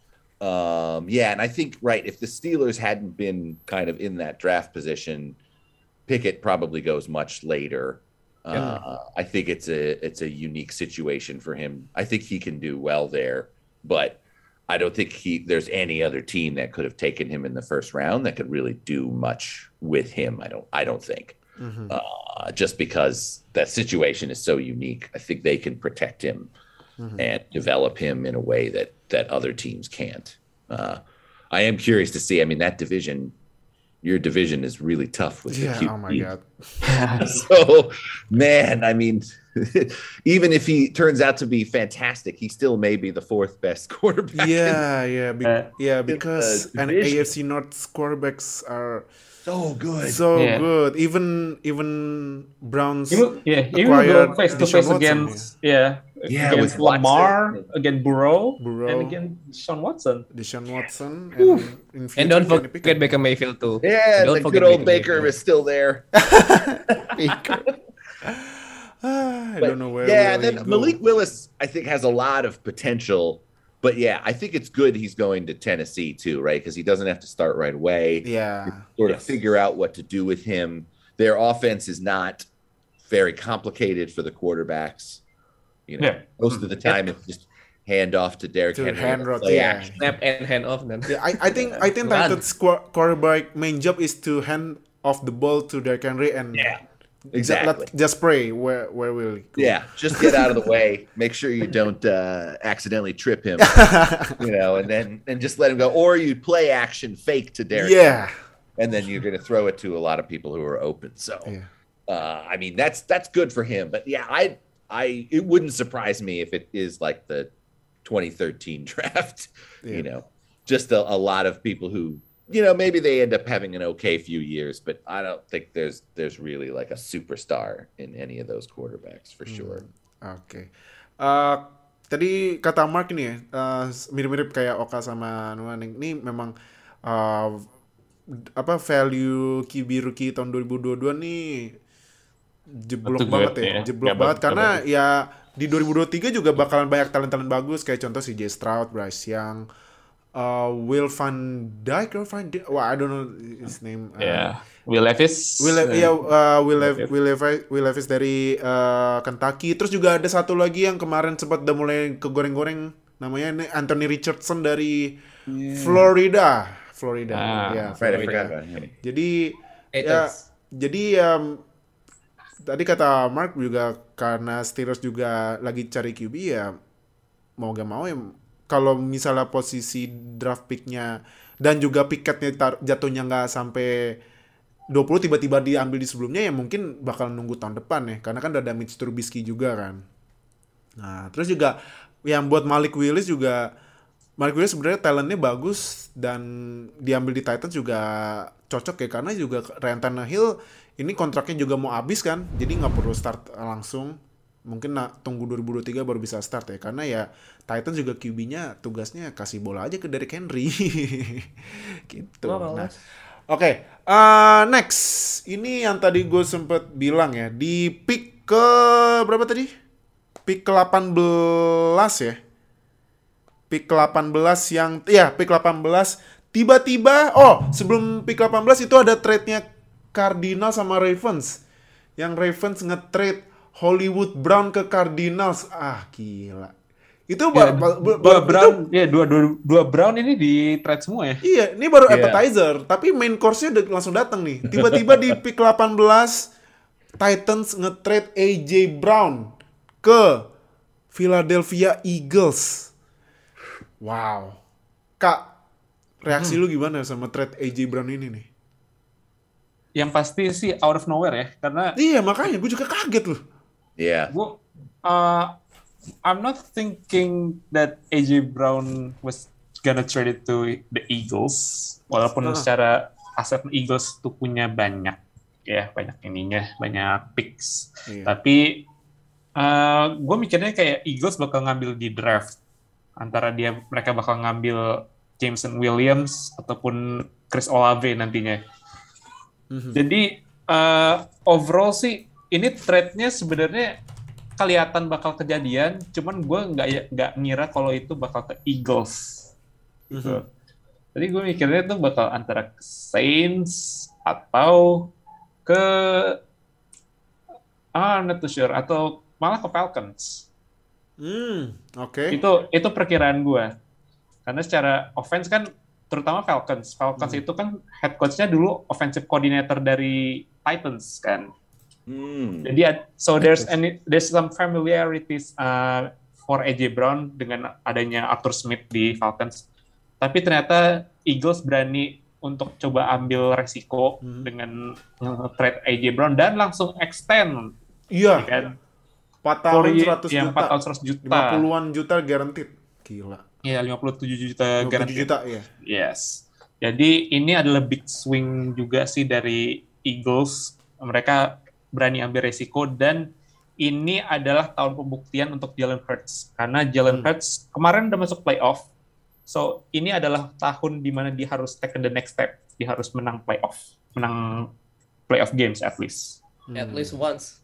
um, yeah, and I think right if the Steelers hadn't been kind of in that draft position, Pickett probably goes much later. Uh, I think it's a it's a unique situation for him. I think he can do well there, but I don't think he there's any other team that could have taken him in the first round that could really do much with him. I don't I don't think. Uh, just because that situation is so unique, I think they can protect him and develop him in a way that that other teams can't. Uh, I am curious to see. I mean, that division, your division is really tough with Yeah. the Oh my QB. God. So, man, I mean, even if he turns out to be fantastic, he still may be the fourth best quarterback. in- Yeah, yeah, be- Uh, yeah. Because and. AFC North quarterbacks are so good. so Yeah. good. Even even Browns. He will, yeah, he will acquired go face to face Watson, against yeah Yeah, against with Watson. Lamar, against Burrow, Burrow. and against Sean Watson. Deshaun Watson and future And don't forget Pickett. Baker Mayfield too. Yeah, Don't the forget good old Baker Baker is still there. Ah, I But, don't know where. yeah, will then he go. Malik Willis, I think, has a lot of potential. But yeah, I think it's good he's going to Tennessee too, right? Because he doesn't have to start right away. Yeah. Sort of Yes. figure out what to do with him. Their offense is not very complicated for the quarterbacks. You know, Yeah. most of the mm-hmm. time it's just hand off to Derrick To Henry. hand rock, play yeah. action. Snap and hand off then. Yeah, I, I think I think Run. Titans quarterback main job is to hand off the ball to Derrick Henry and Yeah, ju- exactly. just pray where where will go. Yeah, just get out of the way. Make sure you don't uh, accidentally trip him, you know, and then and just let him go. Or you play action fake to Derrick, yeah. and then you're going to throw it to a lot of people who are open. So, Yeah. uh, I mean, that's that's good for him. But yeah, I I it wouldn't surprise me if it is like the 2013 draft. Yeah. You know, just a, a lot of people who you know maybe they end up having an okay few years, but I don't think there's there's really like a superstar in any of those quarterbacks for sure. Oke. Eh, tadi kata Mark ini ya, eh, mirip-mirip kayak Oka sama Nuaning. Ini memang eh, apa value QB rookie tahun 2022 nih jeblok banget ya, ya. jeblok Ya, banget karena ya di 2023 juga bakalan banyak talent-talent bagus kayak contoh si Jay Stroud, Bryce Young, eh, Will Van Dyke, Will Van Dyke, wah I don't know his name. eh, Yeah. Will Levis. Will uh, ya uh, Will Lev- Levis. Will Levis, Will Levis dari uh, Kentucky. Terus juga ada satu lagi yang kemarin sempat udah mulai kegoreng-goreng namanya ini Anthony Richardson dari Florida. Florida. Ah, ya, Florida. him. Jadi ya Titans. jadi um, tadi kata Mark juga karena Steelers juga lagi cari QB ya mau gak mau ya kalau misalnya posisi draft picknya dan juga piketnya jatuhnya nggak sampai 20 tiba-tiba diambil di sebelumnya ya mungkin bakal nunggu tahun depan ya. Karena kan udah ada Mitch Trubisky juga kan. Nah terus juga yang buat Malik Willis juga Malik Willis sebenarnya talentnya bagus dan diambil di Titans juga cocok ya. Karena juga Ryan Tannehill ini kontraknya juga mau habis kan jadi nggak perlu start langsung mungkin nah, tunggu 2023 baru bisa start ya karena ya Titans juga QB-nya tugasnya kasih bola aja ke Derrick Henry gitu Oh, nah. Oke, eh, next. Ini yang tadi gue sempet bilang ya, di pick ke berapa tadi? Pick ke 18 ya. Pick ke 18 yang ya, pick 18 tiba-tiba oh, sebelum pick 18 itu ada trade-nya Cardinal sama Ravens. Yang Ravens nge-trade Hollywood Brown ke Cardinals. Ah, gila. Itu Ya, dua itu- Brown, ya dua, dua, dua Brown ini di trade semua ya. Iya, ini baru Iya. appetizer, tapi main course-nya udah langsung datang nih. Tiba-tiba di pick 18 Titans nge-trade AJ Brown ke Philadelphia Eagles. Wow. Kak, reaksi lu gimana sama trade AJ Brown ini nih? Yang pasti sih out of nowhere ya, karena Iya, makanya gue juga kaget loh. Yeah. gue uh, I'm not thinking that AJ Brown was gonna trade it to the Eagles walaupun Ah. secara aset Eagles tuh punya banyak ya banyak ininya banyak picks Iya. tapi uh, gue mikirnya kayak Eagles bakal ngambil di draft antara dia mereka bakal ngambil Jameson Williams ataupun Chris Olave nantinya Mhm. jadi uh, overall sih ini trade-nya sebenarnya kelihatan bakal kejadian, cuman gue nggak ya- nggak ngira kalau itu bakal ke Eagles. Gitu. Mhm. Jadi gue mikirnya itu bakal antara ke Saints atau ke ah not too sure atau malah ke Falcons. Hmm, oke. Itu itu perkiraan gue. Karena secara offense kan terutama Falcons. Falcons Hmm. itu kan head coach-nya dulu offensive coordinator dari Titans kan. Hmm. Jadi ad- so there's any there's some familiarities uh, for AJ Brown dengan adanya Arthur Smith di Falcons. Tapi ternyata Eagles berani untuk coba ambil resiko Hmm. dengan trade AJ Brown dan langsung extend Iya, kan 4 tahun For- 100 yang juta. 4 tahun 100 juta. 50-an juta guaranteed. Gila. Iya, 57 juta 57 guaranteed. juta ya. Yes. Jadi ini adalah big swing juga sih dari Eagles. Mereka berani ambil resiko dan ini adalah tahun pembuktian untuk Jalen Hurts karena Jalen Hmm. Hurts kemarin udah masuk playoff. So ini adalah tahun di mana dia harus take the next step. Dia harus menang playoff, menang playoff games at least. At least once.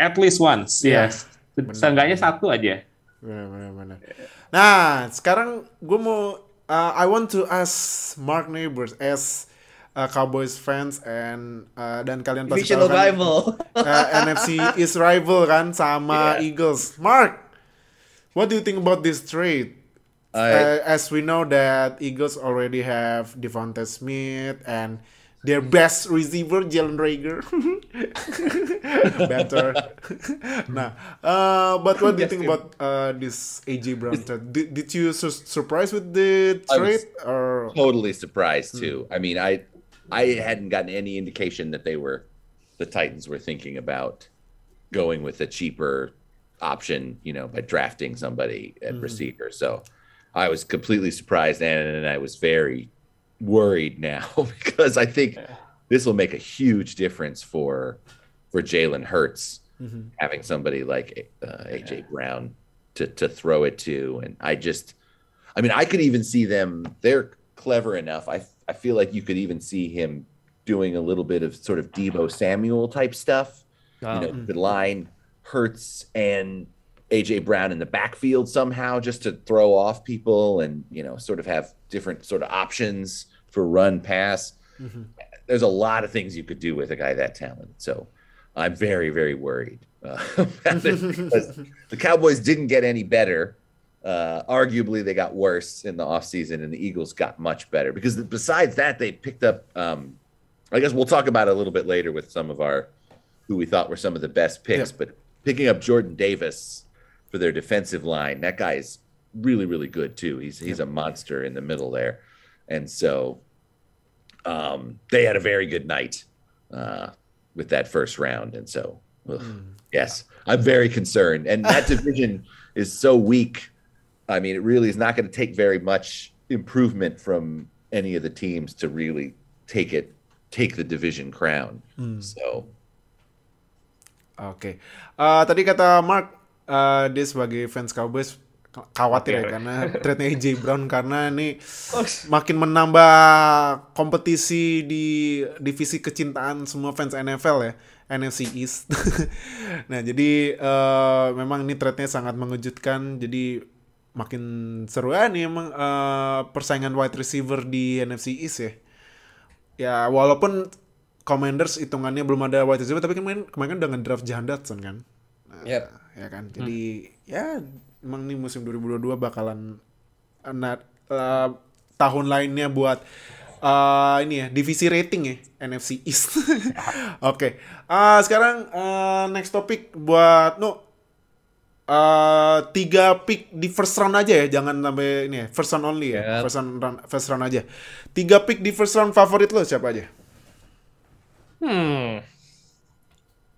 At least once, Iya. yes. Seenggaknya satu aja. Nah, sekarang gue mau uh, I want to ask Mark Neighbors as uh, Cowboys fans and uh, dan kalian pasti Divisional tahu kan, rival. uh, NFC is rival kan sama Eagles. Mark, what do you think about this trade? Uh, as we know that Eagles already have Devonta Smith and their best receiver Jalen Rager. Better. nah, uh, but what do you think about uh, this AJ Brown trade? Did, did you su- surprised with the trade or totally surprised too. I mean, I I hadn't gotten any indication that they were the Titans were thinking about going with a cheaper option, you know, by drafting somebody at receiver. So I was completely surprised and, and I was very worried now because I think this will make a huge difference for for Jalen Hurts having somebody like uh, AJ Brown to to throw it to, and I just, I mean, I could even see them. They're clever enough. I I feel like you could even see him doing a little bit of sort of Debo Samuel type stuff. Oh. You know, the line Hurts and AJ Brown in the backfield somehow just to throw off people and you know sort of have different sort of options for run pass. There's a lot of things you could do with a guy that talented. So I'm very very worried uh, about it because the Cowboys didn't get any better. Uh, arguably, they got worse in the offseason, and the Eagles got much better because besides that, they picked up. Um, I guess we'll talk about it a little bit later with some of our who we thought were some of the best picks, Yeah. but picking up Jordan Davis for their defensive line, that guy is really, really good too. He's he's a monster in the middle there, and so um, they had a very good night uh, with that first round, and so ugh, yes, I'm very concerned. And that division is so weak. I mean, it really is not going to take very much improvement from any of the teams to really take it, take the division crown. So Oke. Eh, tadi kata Mark, eh, dia sebagai fans Cowboys khawatir ya Oke. karena trade-nya AJ Brown karena ini makin menambah kompetisi di divisi kecintaan semua fans NFL ya, NFC East. nah, jadi eh, memang ini trade-nya sangat mengejutkan. Jadi makin seru ya nih emang eh, persaingan wide receiver di NFC East ya. Ya, walaupun Commanders hitungannya belum ada wide receiver, tapi kemarin kemarin kan udah ngedraft Jahan Dotson kan. Nah, Yep. Ya kan. Jadi ya emang nih musim 2022 bakalan eh, na- eh, tahun lainnya buat eh, ini ya divisi rating ya NFC East. Oke. Ah, sekarang eh, next topic buat no eh, tiga pick di first round aja ya, jangan sampai ini ya, first round only ya, Yep. first round, first round aja. Tiga pick di first round favorit lo siapa aja? Hmm.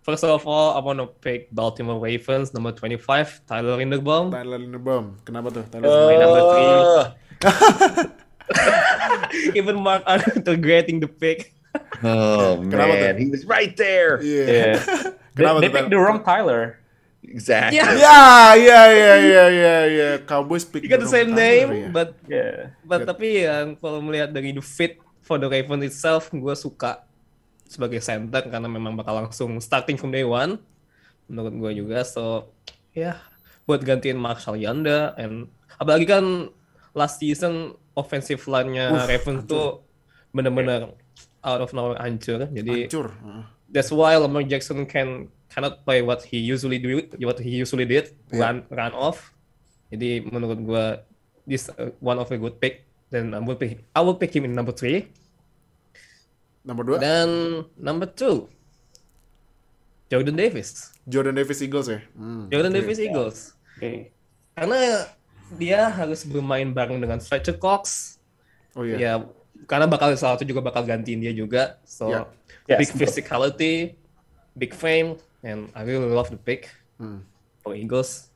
First of all, I want to pick Baltimore Ravens, number 25, Tyler Linderbaum. Tyler Linderbaum. Kenapa tuh? Tyler Linderbaum? number three. Uh, Even Mark Arnold regretting the pick. oh Kenapa man, tuh? he was right there. Iya. Yeah. they, Kenapa they tuh, picked the wrong Tyler. Exactly. Yeah. Ya, ya, ya, ya, ya, ya. Cowboys pick You got the same name, ya. but Yeah. but Good. tapi yang kalau melihat dari the fit for the Ravens itself, gue suka sebagai center karena memang bakal langsung starting from day one. Menurut gue juga, so ya buat gantiin Marshall Yanda and apalagi kan last season offensive line-nya Ravens tuh bener-bener out of nowhere hancur. Jadi Hancur. Heeh. that's why Lamar Jackson can cannot play what he usually do what he usually did run run off jadi menurut gua this uh, one of a good pick then I will pick I will pick him in number three Nomor dua, dan number two Jordan Davis Jordan Davis Eagles ya. Hmm. Jordan oke. Davis Eagles Okay. karena dia harus bermain bareng dengan Fletcher Cox Oh iya. ya karena bakal salah satu juga bakal gantiin dia juga so Ya. big Yes, physicality big frame and I really love the pick Hmm. for Eagles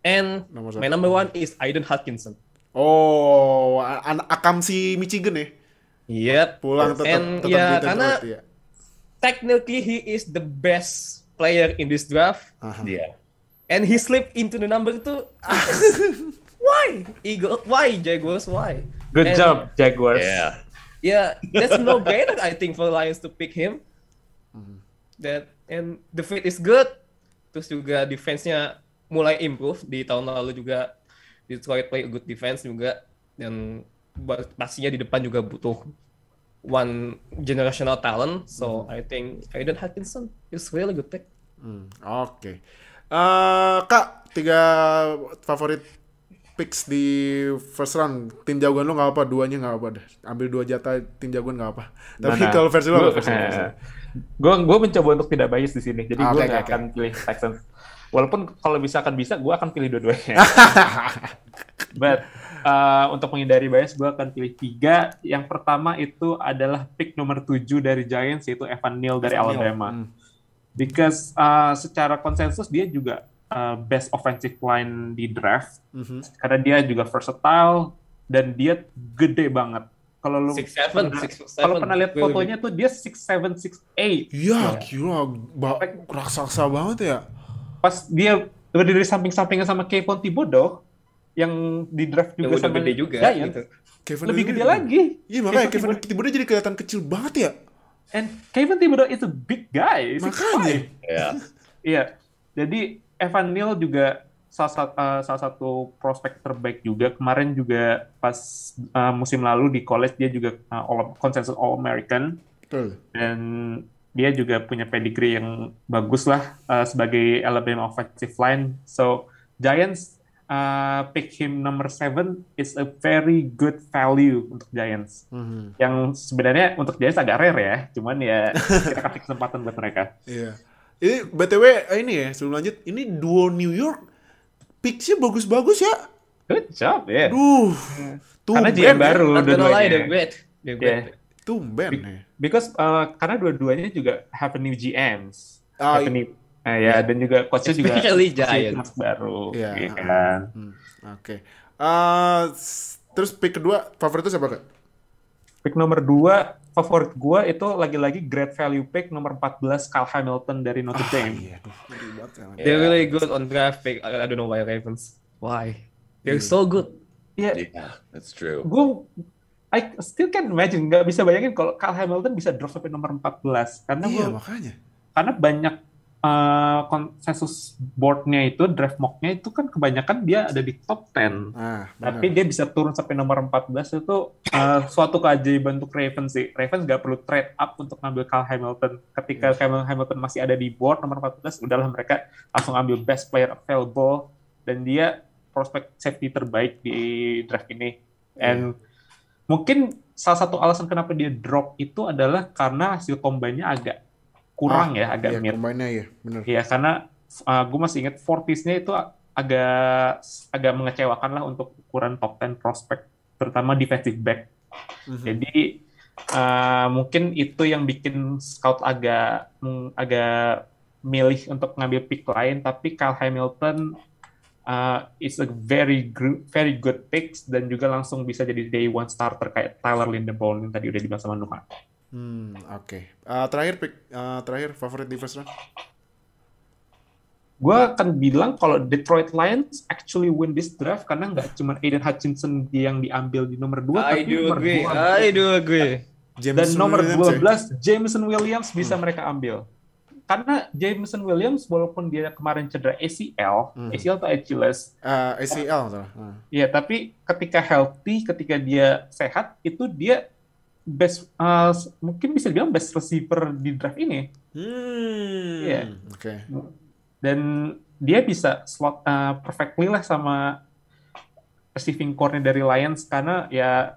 and Nomor my number one is Aiden Hutchinson Oh, anak akam si Michigan ya. yep Pulang tetap and tetap ya di karena Detroit ya. technically he is the best player in this draft, Yeah. and he slipped into the number two. why? Eagle? Why? Jaguars? Why? Good And- job, Jaguars. Yeah. Yeah, that's no brainer. I think for Lions to pick him. That and the fit is good. Terus juga defense-nya mulai improve di tahun lalu juga Detroit play a good defense juga dan pastinya di depan juga butuh one generational talent. So I think Aiden Hutchinson is really good pick. Hmm, Oke. Eh, Kak, tiga favorit picks di first round. Tim jagoan lu nggak apa, duanya nggak apa deh. Ambil dua jatah tim jagoan nggak apa. Tapi kalau versi Gua- versi? Gue gue mencoba untuk tidak bias di sini, jadi Ah, gue oke, akan pilih Texans. Walaupun kalau misalkan bisa, gue akan pilih dua-duanya. But uh, untuk menghindari bias, gue akan pilih tiga. Yang pertama itu adalah pick nomor 7 dari Giants, yaitu Evan Neal dari Evan Neal. Alabama. Hmm. Because uh, secara konsensus dia juga uh, best offensive line di draft, Mhm. karena dia juga versatile dan dia gede banget. Kalau lu Six seven, pernah- six kalau seven. pernah lihat fotonya tuh dia 6'7", 6'8". Iya, gila, ba- raksasa banget ya. pas dia berdiri samping-sampingan sama Kevin Thibodeau yang di draft juga udah sama gede juga gitu. Kevin lebih gede juga. lagi. Iya, makanya Kevin Kevin Thibodeau jadi kelihatan kecil banget ya. And Kevin Thibodeau is a big guy. 6'5". Makanya. Yeah. Iya. Jadi Evan Neal juga salah satu, salah satu prospek terbaik juga. Kemarin juga pas uh, musim lalu di college dia juga uh, all, consensus All American Betul. dan dia juga punya pedigree yang bagus lah uh, sebagai Alabama offensive line. So Giants uh, pick him number seven is a very good value untuk Giants. Mhm. Yang sebenarnya untuk Giants agak rare ya, cuman ya kita kasih kesempatan buat mereka. Iya. Ini BTW ini ya, sebelum lanjut, ini duo New York picksnya bagus-bagus ya. Good job ya. Duh. Karena Tumben GM ya. baru lie, dua-duanya. they're great. They're great. Yeah. Tumben ya. Because uh, karena dua-duanya juga have a new GMs. Ah, have a new, eh, ya dan juga coachnya juga Giants. baru. Iya. Iya kan. Hmm, Oke. Eh, s- terus pick kedua favorit itu siapa kak? Pick nomor 2 favorit gua itu lagi-lagi great value pick nomor 14 Kyle Hamilton dari Notre Dame. Iya, banget ya. They're really good on draft pick. I, I don't know why Ravens. Why? They're so good. Iya, Yeah, that's true. gue I still can imagine nggak bisa bayangin kalau Kyle Hamilton bisa drop sampai nomor 14 karena Iya, gua- makanya. karena banyak uh, konsensus boardnya itu draft mocknya itu kan kebanyakan dia ada di top 10 Ah, tapi dia bisa turun sampai nomor 14 itu uh, suatu keajaiban untuk Ravens sih. Ravens nggak perlu trade up untuk ngambil Kyle Hamilton. Ketika Kyle Hamilton masih ada di board nomor 14, udahlah mereka langsung ambil best player available dan dia prospek safety terbaik di draft ini. And mungkin salah satu alasan kenapa dia drop itu adalah karena hasil combine-nya agak kurang ya, agak Iya, combine-nya ya, bener. Iya, karena gue masih ingat 40s-nya itu agak agak mengecewakan lah untuk ukuran top 10 prospect, terutama defensive back. Mhm. Jadi uh, mungkin itu yang bikin scout agak agak milih untuk ngambil pick lain, tapi Kyle Hamilton uh, is a very very good picks dan juga langsung bisa jadi day one starter kayak Tyler Linderbaum yang tadi udah dibilang sama Nuha. Hmm, oke. Eh, terakhir pick, eh, terakhir favorit di first round. gue akan bilang kalau Detroit Lions actually win this draft karena nggak cuma Aiden Hutchinson yang diambil di nomor 2 I tapi do nomor agree. 12. I do agree. dan Jameson nomor Williams ya? 12 Jameson Williams bisa mereka ambil karena Jameson Williams walaupun dia kemarin cedera ACL Hmm. ACL atau Achilles Eh, ACL salah. Ah. ya tapi ketika healthy ketika dia sehat itu dia best uh, mungkin bisa dibilang best receiver di draft ini Hmm. Iya. Oke. dan dia bisa slot uh, perfectly lah sama receiving core-nya dari Lions karena ya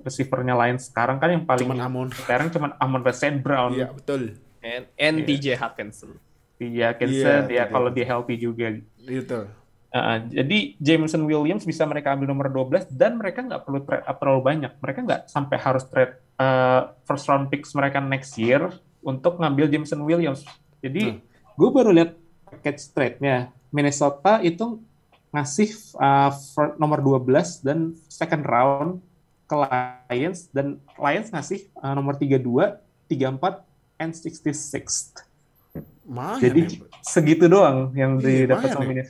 receivernya Lions sekarang kan yang paling Cuman Amon. sekarang cuma Amon St. Brown, Iya, betul. And and Yeah. TJ Hawkinson. Iya, Iya, Kenson, ya kalau dia healthy juga. Itu. Uh, jadi Jameson Williams bisa mereka ambil nomor 12 dan mereka nggak perlu trade up terlalu banyak. Mereka nggak sampai harus trade uh, first round picks mereka next year untuk ngambil Jameson Williams. Jadi gue baru lihat package trade-nya. Minnesota itu ngasih uh, nomor 12 dan second round ke Lions dan Lions ngasih uh, nomor 32, 34, and 66. Lumayan Jadi ya. segitu doang yang Iya, didapat sama ya.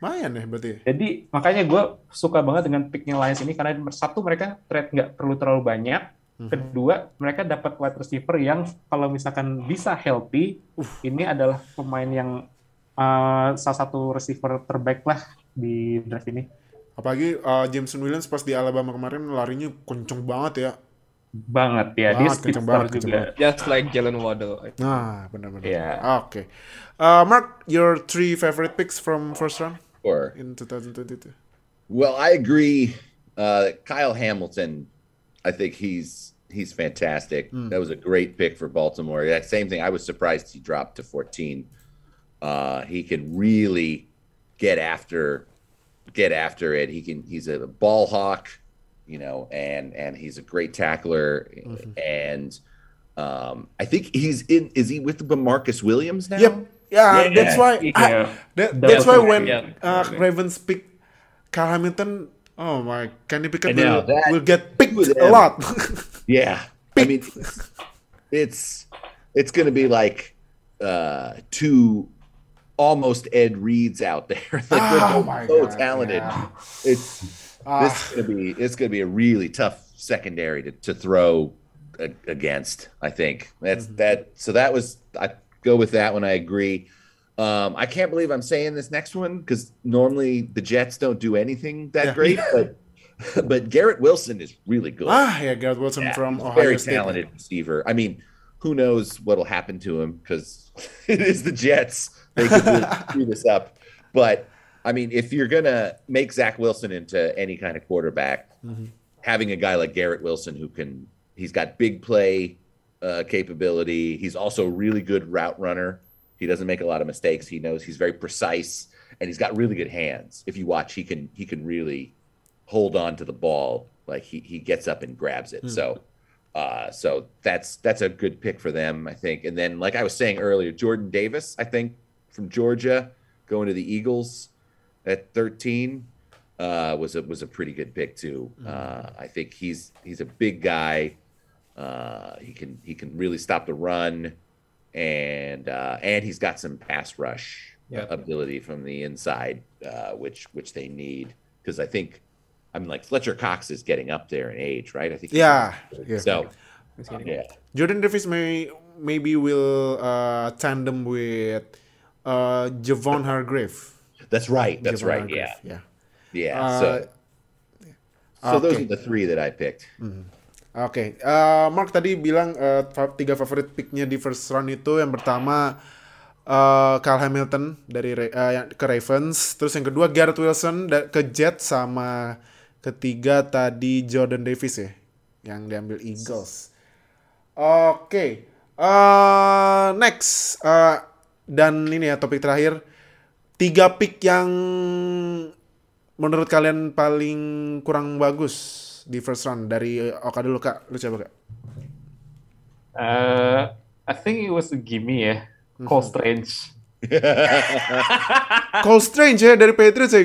Lumayan ya berarti. Jadi makanya gue suka banget dengan picknya Lions ini karena satu mereka trade nggak perlu terlalu banyak. Mhm. Kedua mereka dapat wide receiver yang kalau misalkan bisa healthy, ini adalah pemain yang uh, salah satu receiver terbaik lah di draft ini. Apalagi uh, Jameson Williams pas di Alabama kemarin larinya kenceng banget ya. Banget ya, dia Banget, kenceng banget, kenceng juga. Just like Jalen Waddle. Nah, benar-benar. Iya. Oke. Uh, Mark, your three favorite picks from first round Or in 2022? Well, I agree. Uh, Kyle Hamilton, I think he's he's fantastic. That was a great pick for Baltimore. That same thing. I was surprised he dropped to 14. Uh, he can really get after get after it. He can. He's a ball hawk, you know, and and he's a great tackler. And um, I think he's in. Is he with Marcus Williams now? Yep. Yeah, Yeah, that's why. yeah. I- that- That that's why when yeah. uh, Ravens pick Kyle Hamilton, oh my, Kenny Pickett I know, will, will get picked a lot. Yeah, I mean, it's it's, it's going to be like uh, two almost Ed Reeds out there. Like, they're Oh both my so God, talented. yeah. It's Ah. this is going to be it's going to be a really tough secondary to, to throw a, against. I think that's Mm-hmm. that. So that was I go with that one. I agree. Um, I can't believe I'm saying this next one because normally the Jets don't do anything that Yeah. great, but but Garrett Wilson is really good. ah, yeah, Garrett Wilson Yeah, from Ohio very State. talented receiver. I mean, who knows what'll happen to him because it is the Jets. They could really screw this up. But I mean, if you're gonna make Zach Wilson into any kind of quarterback, having a guy like Garrett Wilson who can he's got big play uh, capability. He's also a really good route runner. He doesn't make a lot of mistakes. He knows he's very precise and he's got really good hands. If you watch, he can he can really hold on to the ball like he, he gets up and grabs it. So uh so that's that's a good pick for them, I think. And then like I was saying earlier, Jordan Davis, I think from Georgia going to the Eagles at 13 uh was a was a pretty good pick too. Uh I think he's he's a big guy. Uh he can he can really stop the run and uh and he's got some pass rush Yeah. ability from the inside uh which which they need because I think I mean, like Fletcher Cox is getting up there in age, right? I think. Yeah, yeah. So, yeah, Jordan Davis may maybe will uh, tandem with uh, Javon Hargrave. that's right. That's Javon right. Hargrave, Yeah, yeah. yeah. Uh, so, so those are the three that I picked. Oke, eh, Mark tadi bilang fa- tiga favorit picknya di first round itu yang pertama eh Kyle Hamilton dari yang- ke Ravens, terus yang kedua Garrett Wilson ke Jets sama ketiga tadi Jordan Davis ya yang diambil Eagles. Oke, eh, next eh, dan ini ya topik terakhir. Tiga pick yang menurut kalian paling kurang bagus di first round dari Oka dulu kak, lu coba kak. Uh, I think it was a gimme ya, Cole Strange. Cole Strange ya dari Patriots ya.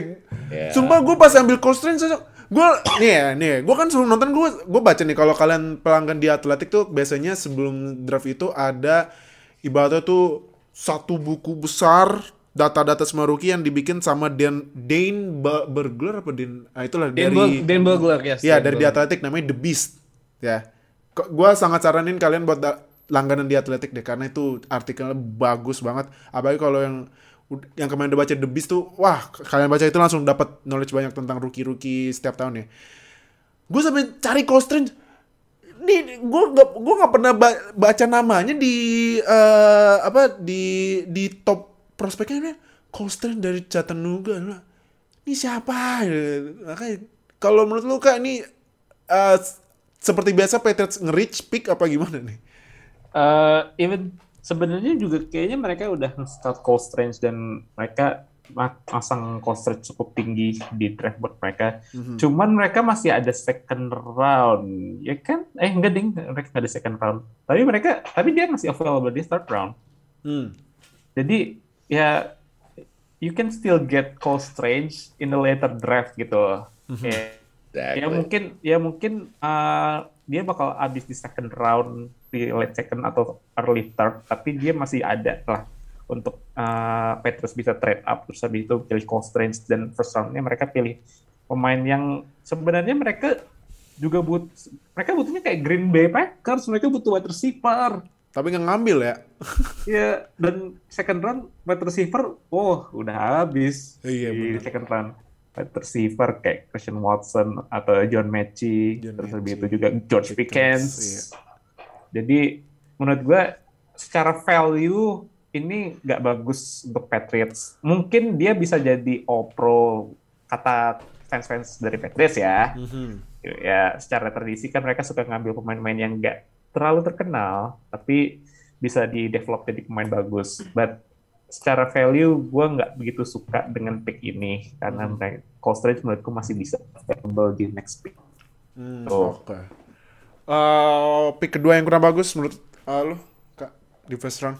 Yeah. Sumpah gue pas ambil Cole Strange gue nih ya nih gue kan sebelum nonton gue gue baca nih kalau kalian pelanggan di Atletik tuh biasanya sebelum draft itu ada ibaratnya tuh satu buku besar data-data semua rookie yang dibikin sama Dan Dane Bergler apa Dan ah, itulah Dan, dari Bur- Dan Burglar, yes. Iya Dan dari di Burglar. Atletik namanya The Beast ya. Kok gue sangat saranin kalian buat langganan di Atletik deh karena itu artikelnya bagus banget. Apalagi kalau yang yang kemarin udah baca The Beast tuh, wah kalian baca itu langsung dapat knowledge banyak tentang rookie-rookie setiap tahun ya. Gue sampai cari Cole Strange nih gue gak gue nggak pernah ba- baca namanya di eh, apa di di top prospeknya nih Cole Strange dari Chattanooga ini siapa makanya kalau menurut lu kak ini eh, seperti biasa Patriots nge-reach pick apa gimana nih Uh, even sebenarnya juga kayaknya mereka udah start Cole Strange dan mereka ma- masang Strange cukup tinggi di draft board mereka. Cuman mereka masih ada second round, ya kan? Eh enggak ding, mereka nggak ada second round. Tapi mereka, tapi dia masih available di third round. hmm. Jadi ya you can still get Cole Strange in the later draft gitu. Ya, Exactly. ya mungkin ya mungkin uh, dia bakal habis di second round di late second atau early third tapi dia masih ada lah untuk uh, Patriots bisa trade up terus habis itu pilih Cole Strange dan first roundnya mereka pilih pemain yang sebenarnya mereka juga but mereka butuhnya kayak Green Bay Packers mereka butuh wide receiver Tapi nggak ngambil ya. ya dan second round wide receiver oh udah habis Iya, di benar. second round wide receiver kayak Christian Watson atau John Mechie John terus Mechie. itu juga George Pickens, Pickens iya. jadi menurut gue secara value ini nggak bagus untuk Patriots. Mungkin dia bisa jadi all pro kata fans-fans dari Patriots ya. Mhm. Ya secara tradisi kan mereka suka ngambil pemain-pemain yang nggak terlalu terkenal, tapi bisa di develop jadi pemain bagus. But secara value gue nggak begitu suka dengan pick ini karena mereka Cole Strange menurutku masih bisa available di next pick. Hmm, Tuh. Oke. Eh, pick kedua yang kurang bagus menurut eh, lu, Kak, di first round?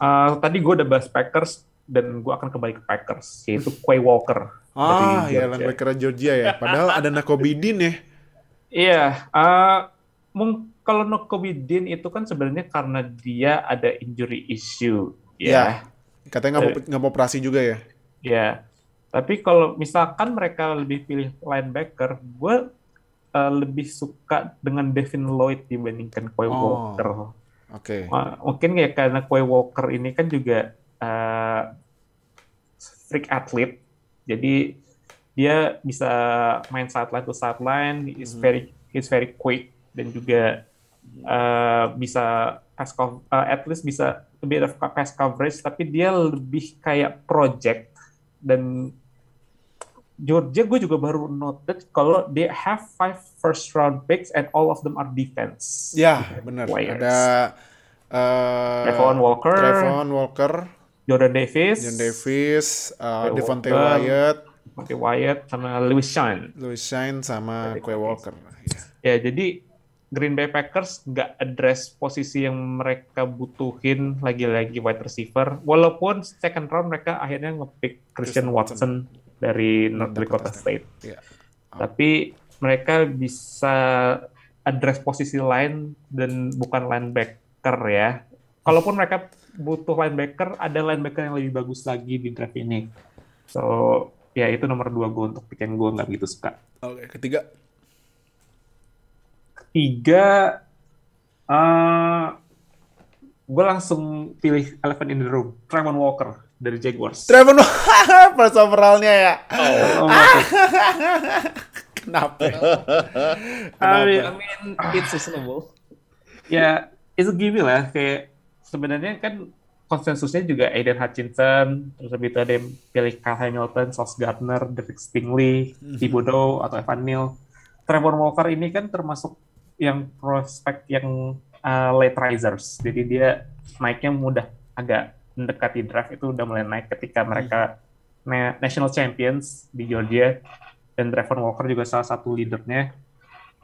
Uh, tadi gue udah bahas Packers dan gue akan kembali ke Packers yaitu Quay Walker. Ah, ya linebacker Georgia ya. Padahal ada Nakobidin ya. Iya, uh, mung- kalau Nokobidin itu kan sebenarnya karena dia ada injury issue, Iya. ya. Katanya nggak mau nggak mau operasi juga ya. Ya. Tapi kalau misalkan mereka lebih pilih linebacker, gue uh, lebih suka dengan Devin Lloyd dibandingkan Quay Oh. Walker. Oke. Uh, mungkin ya karena Quay Walker ini kan juga uh, freak athlete, jadi dia bisa main sideline to sideline, is very is very quick dan juga uh, bisa pass cov- uh, at least bisa a bit of pass coverage, tapi dia lebih kayak project dan Georgia gue juga baru noted kalau they have five first round picks and all of them are defense. Ya, benar. Players. Ada eh Trevon Walker, Trevon Walker, Jordan Davis, John Davis, uh, Devontae. Wyatt, Monty Wyatt, sama Lewis Shine. Louis Shine sama Quay Walker. Iya. Ya, jadi Green Bay Packers nggak address posisi yang mereka butuhin lagi-lagi wide receiver. Walaupun second round mereka akhirnya ngepick Christian Watson. Watson dari North Dakota Dakota State. Iya. Tapi mereka bisa address posisi lain dan bukan linebacker ya. Kalaupun mereka butuh linebacker, ada linebacker yang lebih bagus lagi di draft ini. So, ya itu nomor dua gue untuk pick yang gue nggak begitu suka. Oke, ketiga. Tiga, eh gue langsung pilih elephant in the room, Tremon Walker dari Jaguars. Trevon first overall-nya ya. Oh, maksud- Kenapa? ya? I mean, I mean, it's reasonable. ya itu gini lah kayak sebenarnya kan konsensusnya juga Aiden Hutchinson terus habis itu ada yang pilih Kyle Hamilton, Sauce Gardner, Derek Stingley, Thibodeau atau Evan Neal. Trevor Walker ini kan termasuk yang prospek yang uh, late risers. Jadi dia naiknya mudah agak mendekati draft itu udah mulai naik ketika mereka na- national champions di Georgia dan Trevor Walker juga salah satu leadernya.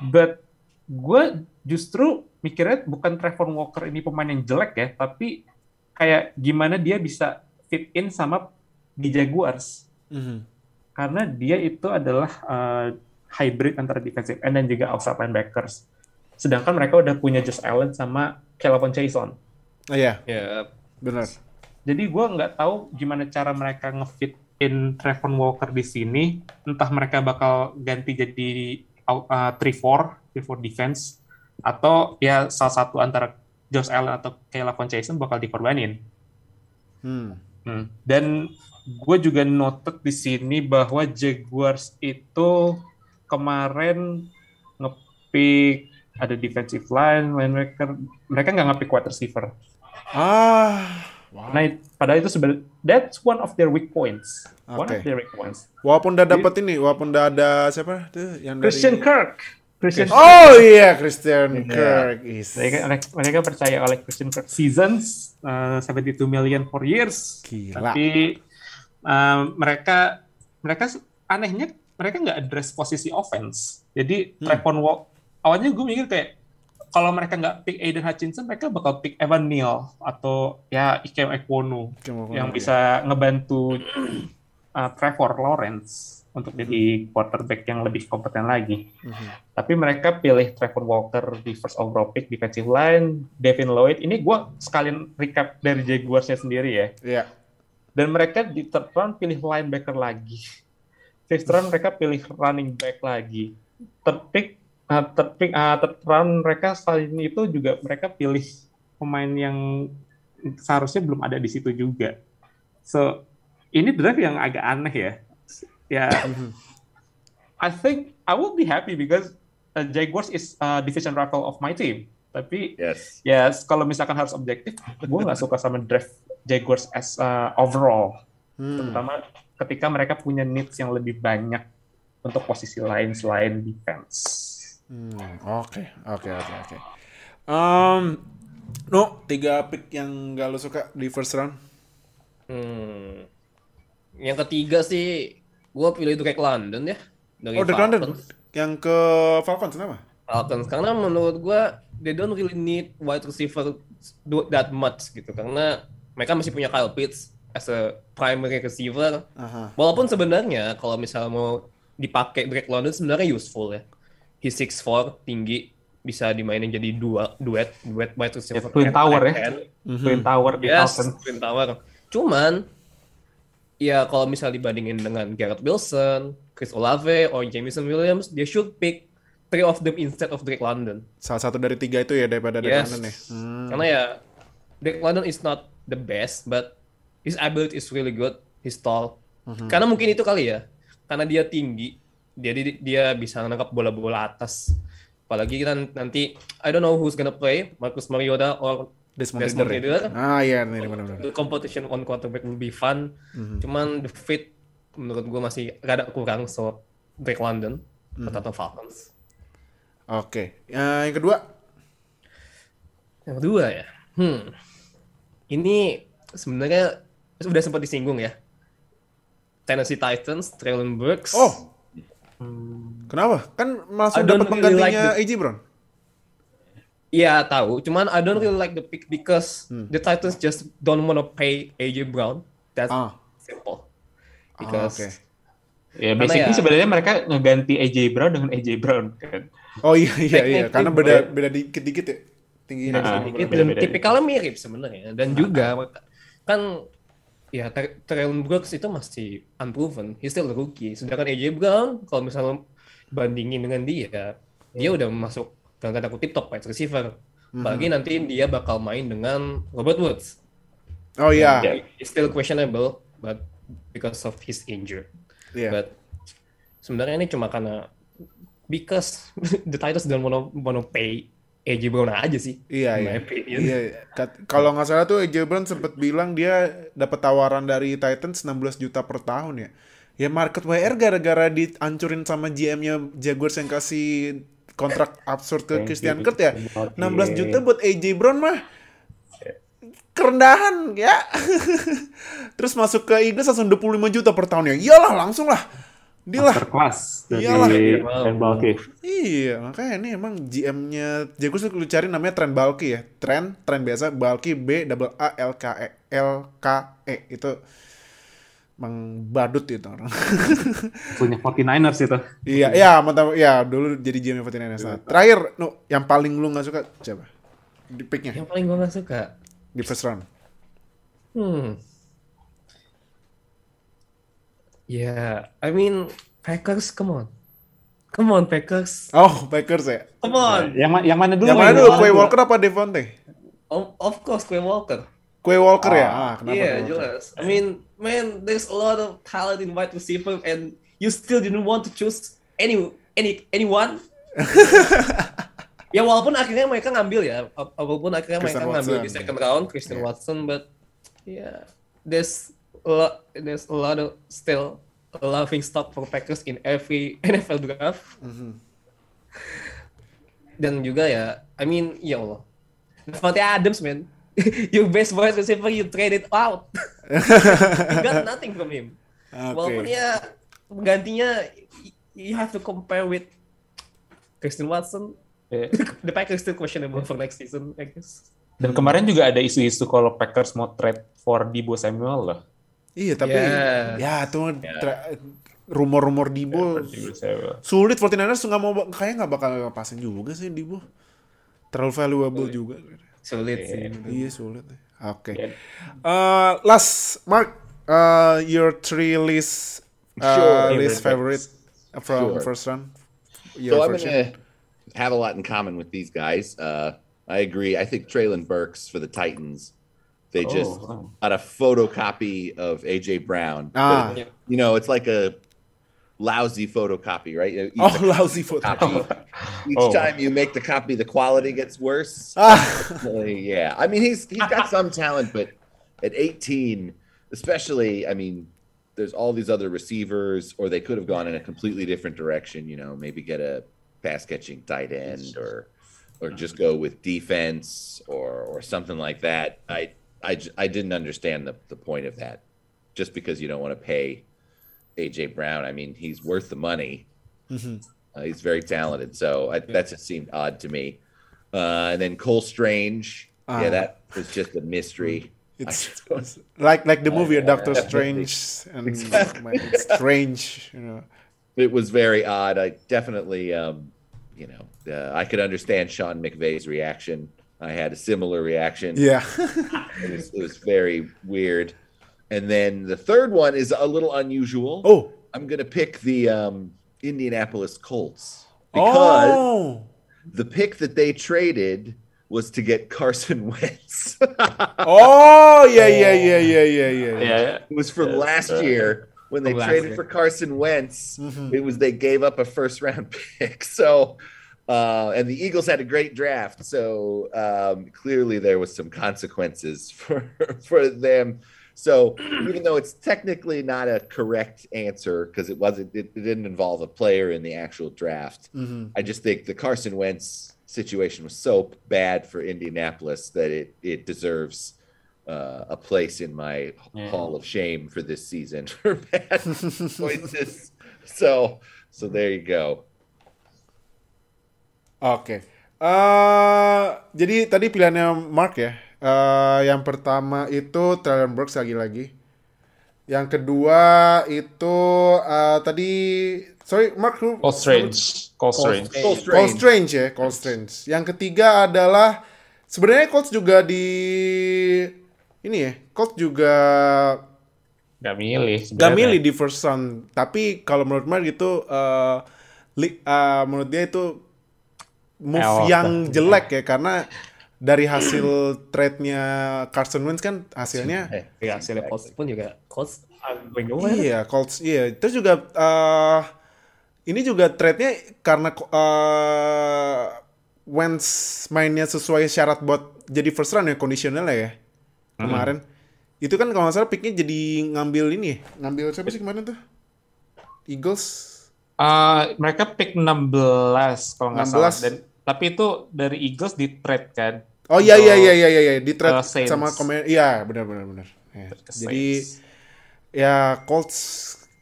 But gue justru mikirnya bukan Trevor Walker ini pemain yang jelek ya, tapi kayak gimana dia bisa fit in sama di Jaguars. Mhm. Karena dia itu adalah uh, hybrid antara defensive end dan juga outside linebackers. Sedangkan mereka udah punya Josh Allen sama Kelvin Chason. Oh, iya, Ya, benar. Jadi gue nggak tahu gimana cara mereka ngefit in Trevor Walker di sini. Entah mereka bakal ganti jadi uh, 3-4, 3-4 defense, atau ya salah satu antara Josh Allen atau Kayla Von Chason bakal dikorbanin. Hmm. Hmm. Dan gue juga noted di sini bahwa Jaguars itu kemarin ngepick ada defensive line, linebacker, mereka nggak ngepick wide receiver. Ah, wow. Nah, padahal itu sebenarnya that's one of their weak points. One Oke. of their weak points. Walaupun udah dapat ini, walaupun udah ada siapa tuh yang dari Christian Kirk. Christian Oh iya, Christian Iya. Kirk. Is. mereka, mereka percaya oleh Christian Kirk seasons uh, 72 million for years. Gila. Tapi um, mereka mereka anehnya mereka nggak address posisi offense. Jadi Hmm. Trevon Walk awalnya gue mikir kayak kalau mereka nggak pick Aiden Hutchinson, mereka bakal pick Evan Neal atau ya Ikem mau yang ngomong. bisa ngebantu uh, Trevor Lawrence untuk jadi quarterback yang lebih kompeten lagi. Tapi mereka pilih Trevor Walker di first overall pick defensive line, Devin Lloyd. Ini gue sekalian recap dari Jaguarsnya sendiri ya. Iya. Dan mereka di third round pilih linebacker lagi. Fifth round mereka pilih running back lagi. Third pick, uh, third pick, uh, third round mereka selain itu juga mereka pilih pemain yang seharusnya belum ada di situ juga. So ini draft yang agak aneh ya. Ya, I think I will be happy because uh, Jaguars is a division rival of my team. Tapi Yes. ya kalau misalkan harus objektif, gue nggak suka sama draft Jaguars as uh, overall, Hmm. terutama ketika mereka punya needs yang lebih banyak untuk posisi lain selain defense. Hmm, Oke, oke, oke, oke. Um, no, tiga pick yang gak lo suka di first round. Hmm. Yang ketiga sih, gue pilih Drake London ya. Dari Oh, Drake London. Yang ke Falcons kenapa? Falcons. Karena menurut gue, they don't really need wide receiver do that much gitu. Karena mereka masih punya Kyle Pitts as a primary receiver. Aha. Walaupun sebenarnya kalau misalnya mau dipakai Drake London sebenarnya useful ya. He's 6'4", tinggi, bisa dimainin jadi dua duet duet wide receiver. Ya, twin tower ya. end. Twin Tower di Yes, Falcons. Twin Tower. Cuman ya kalau misal dibandingin dengan Garrett Wilson, Chris Olave, or Jameson Williams, they should pick three of them instead of Drake London. Salah satu dari tiga itu ya daripada Drake Yes. London ya. Hmm. Karena ya Drake London is not the best, but his ability is really good. He's tall. Mhm. Karena mungkin itu kali ya. Karena dia tinggi, jadi dia bisa nangkap bola-bola atas. Apalagi kan nanti I don't know who's gonna play, Marcus Mariota or Desmond Ridder ya? Ridder. Ah iya, ini benar-benar. The competition on quarterback will be fun. Mhm. Cuman the fit menurut gue masih rada kurang so Drake London Mhm. atau Falcons. Oke, Ya, yang kedua. Yang kedua ya, hmm, ini sebenarnya sudah sempat disinggung ya. Tennessee Titans, Traylon Burks. Oh, kenapa? Kan langsung dapat really penggantinya like AJ Brown. Iya tahu, cuman I don't really like the pick because Hmm. the Titans just don't wanna pay AJ Brown. That's Ah. simple. Ah, Because oke. Ya, Karena basically ya- sebenarnya mereka ngeganti AJ Brown dengan AJ Brown kan. Oh iya iya iya, karena beda beda dikit-dikit ya tingginya. Nah, sedikit beda-beda. dan tipikalnya mirip sebenarnya dan juga kan ya Ter- Traylon Brooks itu masih unproven he's still a rookie sedangkan AJ Brown kalau misalnya bandingin dengan dia dia udah masuk dalam tanda kutip top wide receiver apalagi nanti dia bakal main dengan Robert Woods Oh iya. Ya. it's still questionable but because of his injury Iya. but sebenarnya ini cuma karena because the Titans don't wanna wanna pay AJ Brown aja sih Iya iya. Iya, kat- kalau nggak salah tuh AJ Brown sempat bilang dia dapat tawaran dari Titans 16 juta per tahun ya. Ya market WR gara-gara dihancurin sama GM-nya Jaguars yang kasih kontrak absurd ke Christian Kirk ya. Christian Kirk. 16 juta buat AJ Brown mah kerendahan ya. Terus masuk ke Eagles langsung 25 juta per tahun ya. Iyalah langsung lah. Deal lah. Masterclass dari Iyalah. Dan Balki. Iya, makanya ini emang GM-nya Jaguars tuh lu cari namanya Trent Balky ya. Trent, Trent biasa, Balky B double A L K E L K E itu emang badut itu orang. Punya 49ers itu. iya, iya, mantap. Ya, dulu jadi GM 49ers. Nah, terakhir, no, yang paling lu nggak suka siapa? Di picknya Yang paling gue gak suka. di first round. Hmm. Yeah, I mean Packers, come on, come on Packers, Oh, Packers ya. come on. Yang, ma- yang mana dulu? Yang mana dulu? dulu? Walker apa Devontae? Of, of course, Quay Walker. Quay Walker ya. Ah, kenapa? yeah, Quay Walker? jelas. I mean, man, there's a lot of talent in wide receiver, and you still didn't want to choose any any anyone. ya walaupun akhirnya mereka ngambil ya, wa- walaupun akhirnya Christian mereka ngambil di Watson. second round Christian Yeah. Watson, but yeah, there's lot, there's a lot of still a laughing stock for Packers in every NFL draft. Mhm. Dan juga ya, I mean, ya Allah, Devontae Adams man, your best wide receiver you traded out, you got nothing from him. Oke. Walaupun ya penggantinya y- you have to compare with Christian Watson. Iya. The Packers still questionable for next season, I guess. Dan kemarin juga ada isu-isu kalau Packers mau trade for Debo Samuel loh. Iya, tapi Yeah. ya tuh tra- rumor-rumor Dibo Bisa. sulit 49ers nggak mau kayak nggak bakal lepasin juga sih Dibo. Terlalu valuable juga. Sulit sih. Iya sulit. Oke. Iya. Uh, last Mark, uh, your three list uh, Sure. list favorite from Sure. first round. So Your I'm version. gonna have a lot in common with these guys. Uh, I agree. I think Traylon Burks for the Titans. They just Oh, wow. got a photocopy of AJ Brown. Ah. But, you know, it's like a lousy photocopy, right? You- Oh, lousy photo. copy. Each Oh. time you make the copy, the quality gets worse. Ah. Yeah. I mean, he's he's got some talent, but at 18, especially, I mean, there's all these other receivers, or they could have gone in a completely different direction. You know, maybe get a pass catching tight end, or or just go with defense, or or something like that. I I I didn't understand the the point of that. Just because you don't want to pay AJ Brown, I mean, he's worth the money. Uh, he's very talented, so I, that just seemed odd to me. Uh, and then Cole Strange, Ah. yeah, that was just a mystery. It's like like the movie Doctor. Strange and it's strange, you know. It was very odd. I definitely, um, you know, uh, I could understand Sean McVay's reaction. I had a similar reaction. Yeah. It was, it was very weird. And then the third one is a little unusual. oh. I'm gonna pick the um, Indianapolis Colts because Oh. the pick that they traded was to get Carson Wentz. Oh, yeah, yeah, yeah, yeah, yeah, yeah. Yeah. It was from Yes, last uh, year when they traded year. for Carson Wentz. Mhm. It was they gave up a first round pick. So, uh, and the Eagles had a great draft. So um, clearly there was some consequences for for them. So even though it's technically not a correct answer because it wasn't, it, it didn't involve a player in the actual draft. Mhm. I just think the Carson Wentz situation was so bad for Indianapolis that it it deserves uh, a place in my Yeah. hall of shame for this season for bad choices. So so there you go. Oke. Eh, jadi tadi pilihannya Mark ya. Eh, yang pertama itu Traylon Burks lagi-lagi. Yang kedua itu eh, tadi sorry Mark who- Cole Strange. Cole Strange. Cole Strange. Cole Strange ya, Cole Strange. Yang ketiga adalah sebenarnya Colts juga di ini ya, Colts juga Gak milih gak sebenarnya. milih di first round. Tapi kalau menurut Mark itu eh, li- eh, menurut dia itu move Elok yang dah. jelek ya karena dari hasil trade-nya Carson Wentz kan hasilnya Eh, Ya, hasilnya Colts pun juga Colts. Iya, Colts iya. Terus juga eh ini juga trade-nya karena eh Wentz mainnya sesuai syarat buat jadi first round ya conditional ya kemarin. Itu kan kalau nggak salah picknya jadi ngambil ini ya. Ngambil siapa sih kemarin tuh? Eagles. Uh, mereka pick 16 kalau nggak salah. 16. Dan, tapi itu dari Eagles di trade kan. Oh iya iya iya iya iya di trade uh, Saints. sama komen iya benar benar benar. Ya. ke Jadi Saints. ya Colts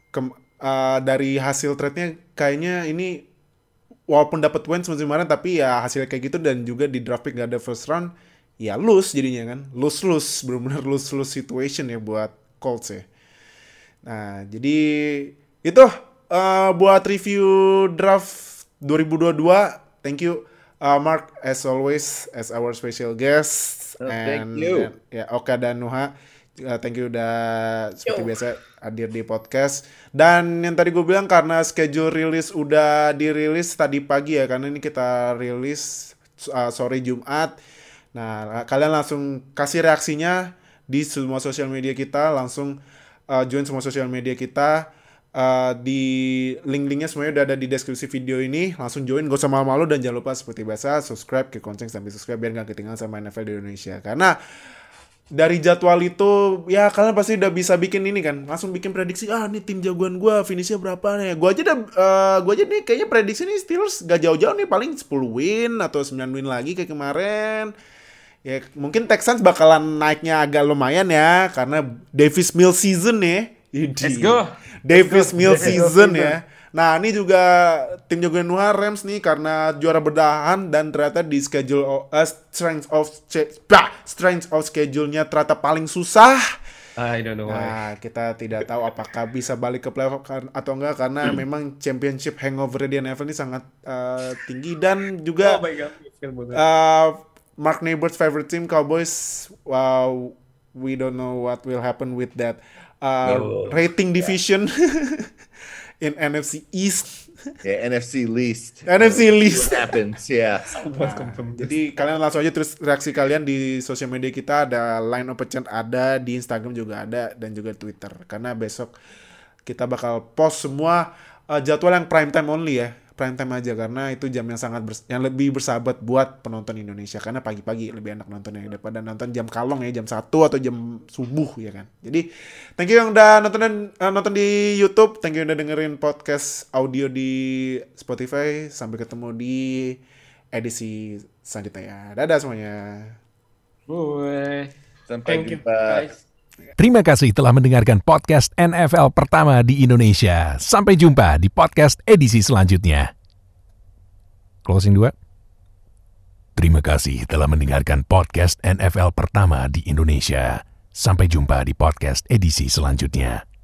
kem- uh, dari hasil trade-nya kayaknya ini walaupun dapat wins musim kemarin tapi ya hasil kayak gitu dan juga di draft pick gak ada first round ya lose jadinya kan lose lose benar-benar lose lose situation ya buat Colts ya. Nah jadi itu uh, buat review draft 2022 thank you uh, Mark as always as our special guest Oh, thank you. and- ya Oka dan Nuha uh, thank you udah seperti biasa hadir di podcast. Dan yang tadi gue bilang karena schedule rilis udah dirilis tadi pagi ya karena ini kita rilis uh, sore Jumat. Nah kalian langsung kasih reaksinya di semua sosial media kita langsung uh, join semua sosial media kita Uh, di link-linknya semuanya udah ada di deskripsi video ini. Langsung join gak usah malu-malu dan jangan lupa seperti biasa subscribe ke konceng sampai subscribe biar gak ketinggalan sama NFL di Indonesia. Karena dari jadwal itu ya kalian pasti udah bisa bikin ini kan. Langsung bikin prediksi ah ini tim jagoan gua finishnya berapa nih? Gua aja udah eh, gua aja nih kayaknya prediksi nih Steelers gak jauh-jauh nih paling 10 win atau 9 win lagi kayak kemarin. Ya mungkin Texans bakalan naiknya agak lumayan ya karena Davis Mill season ya. Let's go. Davis Mill Let's go. season ya. Nah ini juga tim jagoan Nuha Rams nih karena juara berdahan dan ternyata di schedule uh, strength of bah, strength of schedule-nya ternyata paling susah. I don't know why. Nah, kita tidak tahu apakah bisa balik ke playoff kan- atau enggak karena memang championship hangover di NFL ini sangat eh, tinggi dan juga oh my god, uh, Mark Neighbor's favorite team Cowboys. Wow, we don't know what will happen with that uh, rating division in NFC East. Yeah, NFC least. NFC What least. happens? Yeah. Buat confirm. Jadi kalian langsung aja terus reaksi kalian di sosial media kita ada line open chat ada di Instagram juga ada dan juga Twitter karena besok kita bakal post semua uh, jadwal yang prime time only ya prime time aja karena itu jam yang sangat bers- yang lebih bersahabat buat penonton Indonesia karena pagi-pagi lebih enak nontonnya daripada nonton jam kalong ya jam 1 atau jam subuh ya kan jadi thank you yang udah nonton dan uh, nonton di YouTube thank you yang udah dengerin podcast audio di Spotify sampai ketemu di edisi selanjutnya ya. Dadah semuanya. Gue. Sampai Thank you, jumpa. guys. Terima kasih telah mendengarkan podcast NFL pertama di Indonesia. Sampai jumpa di podcast edisi selanjutnya. Closing dua. Terima kasih telah mendengarkan podcast NFL pertama di Indonesia. Sampai jumpa di podcast edisi selanjutnya.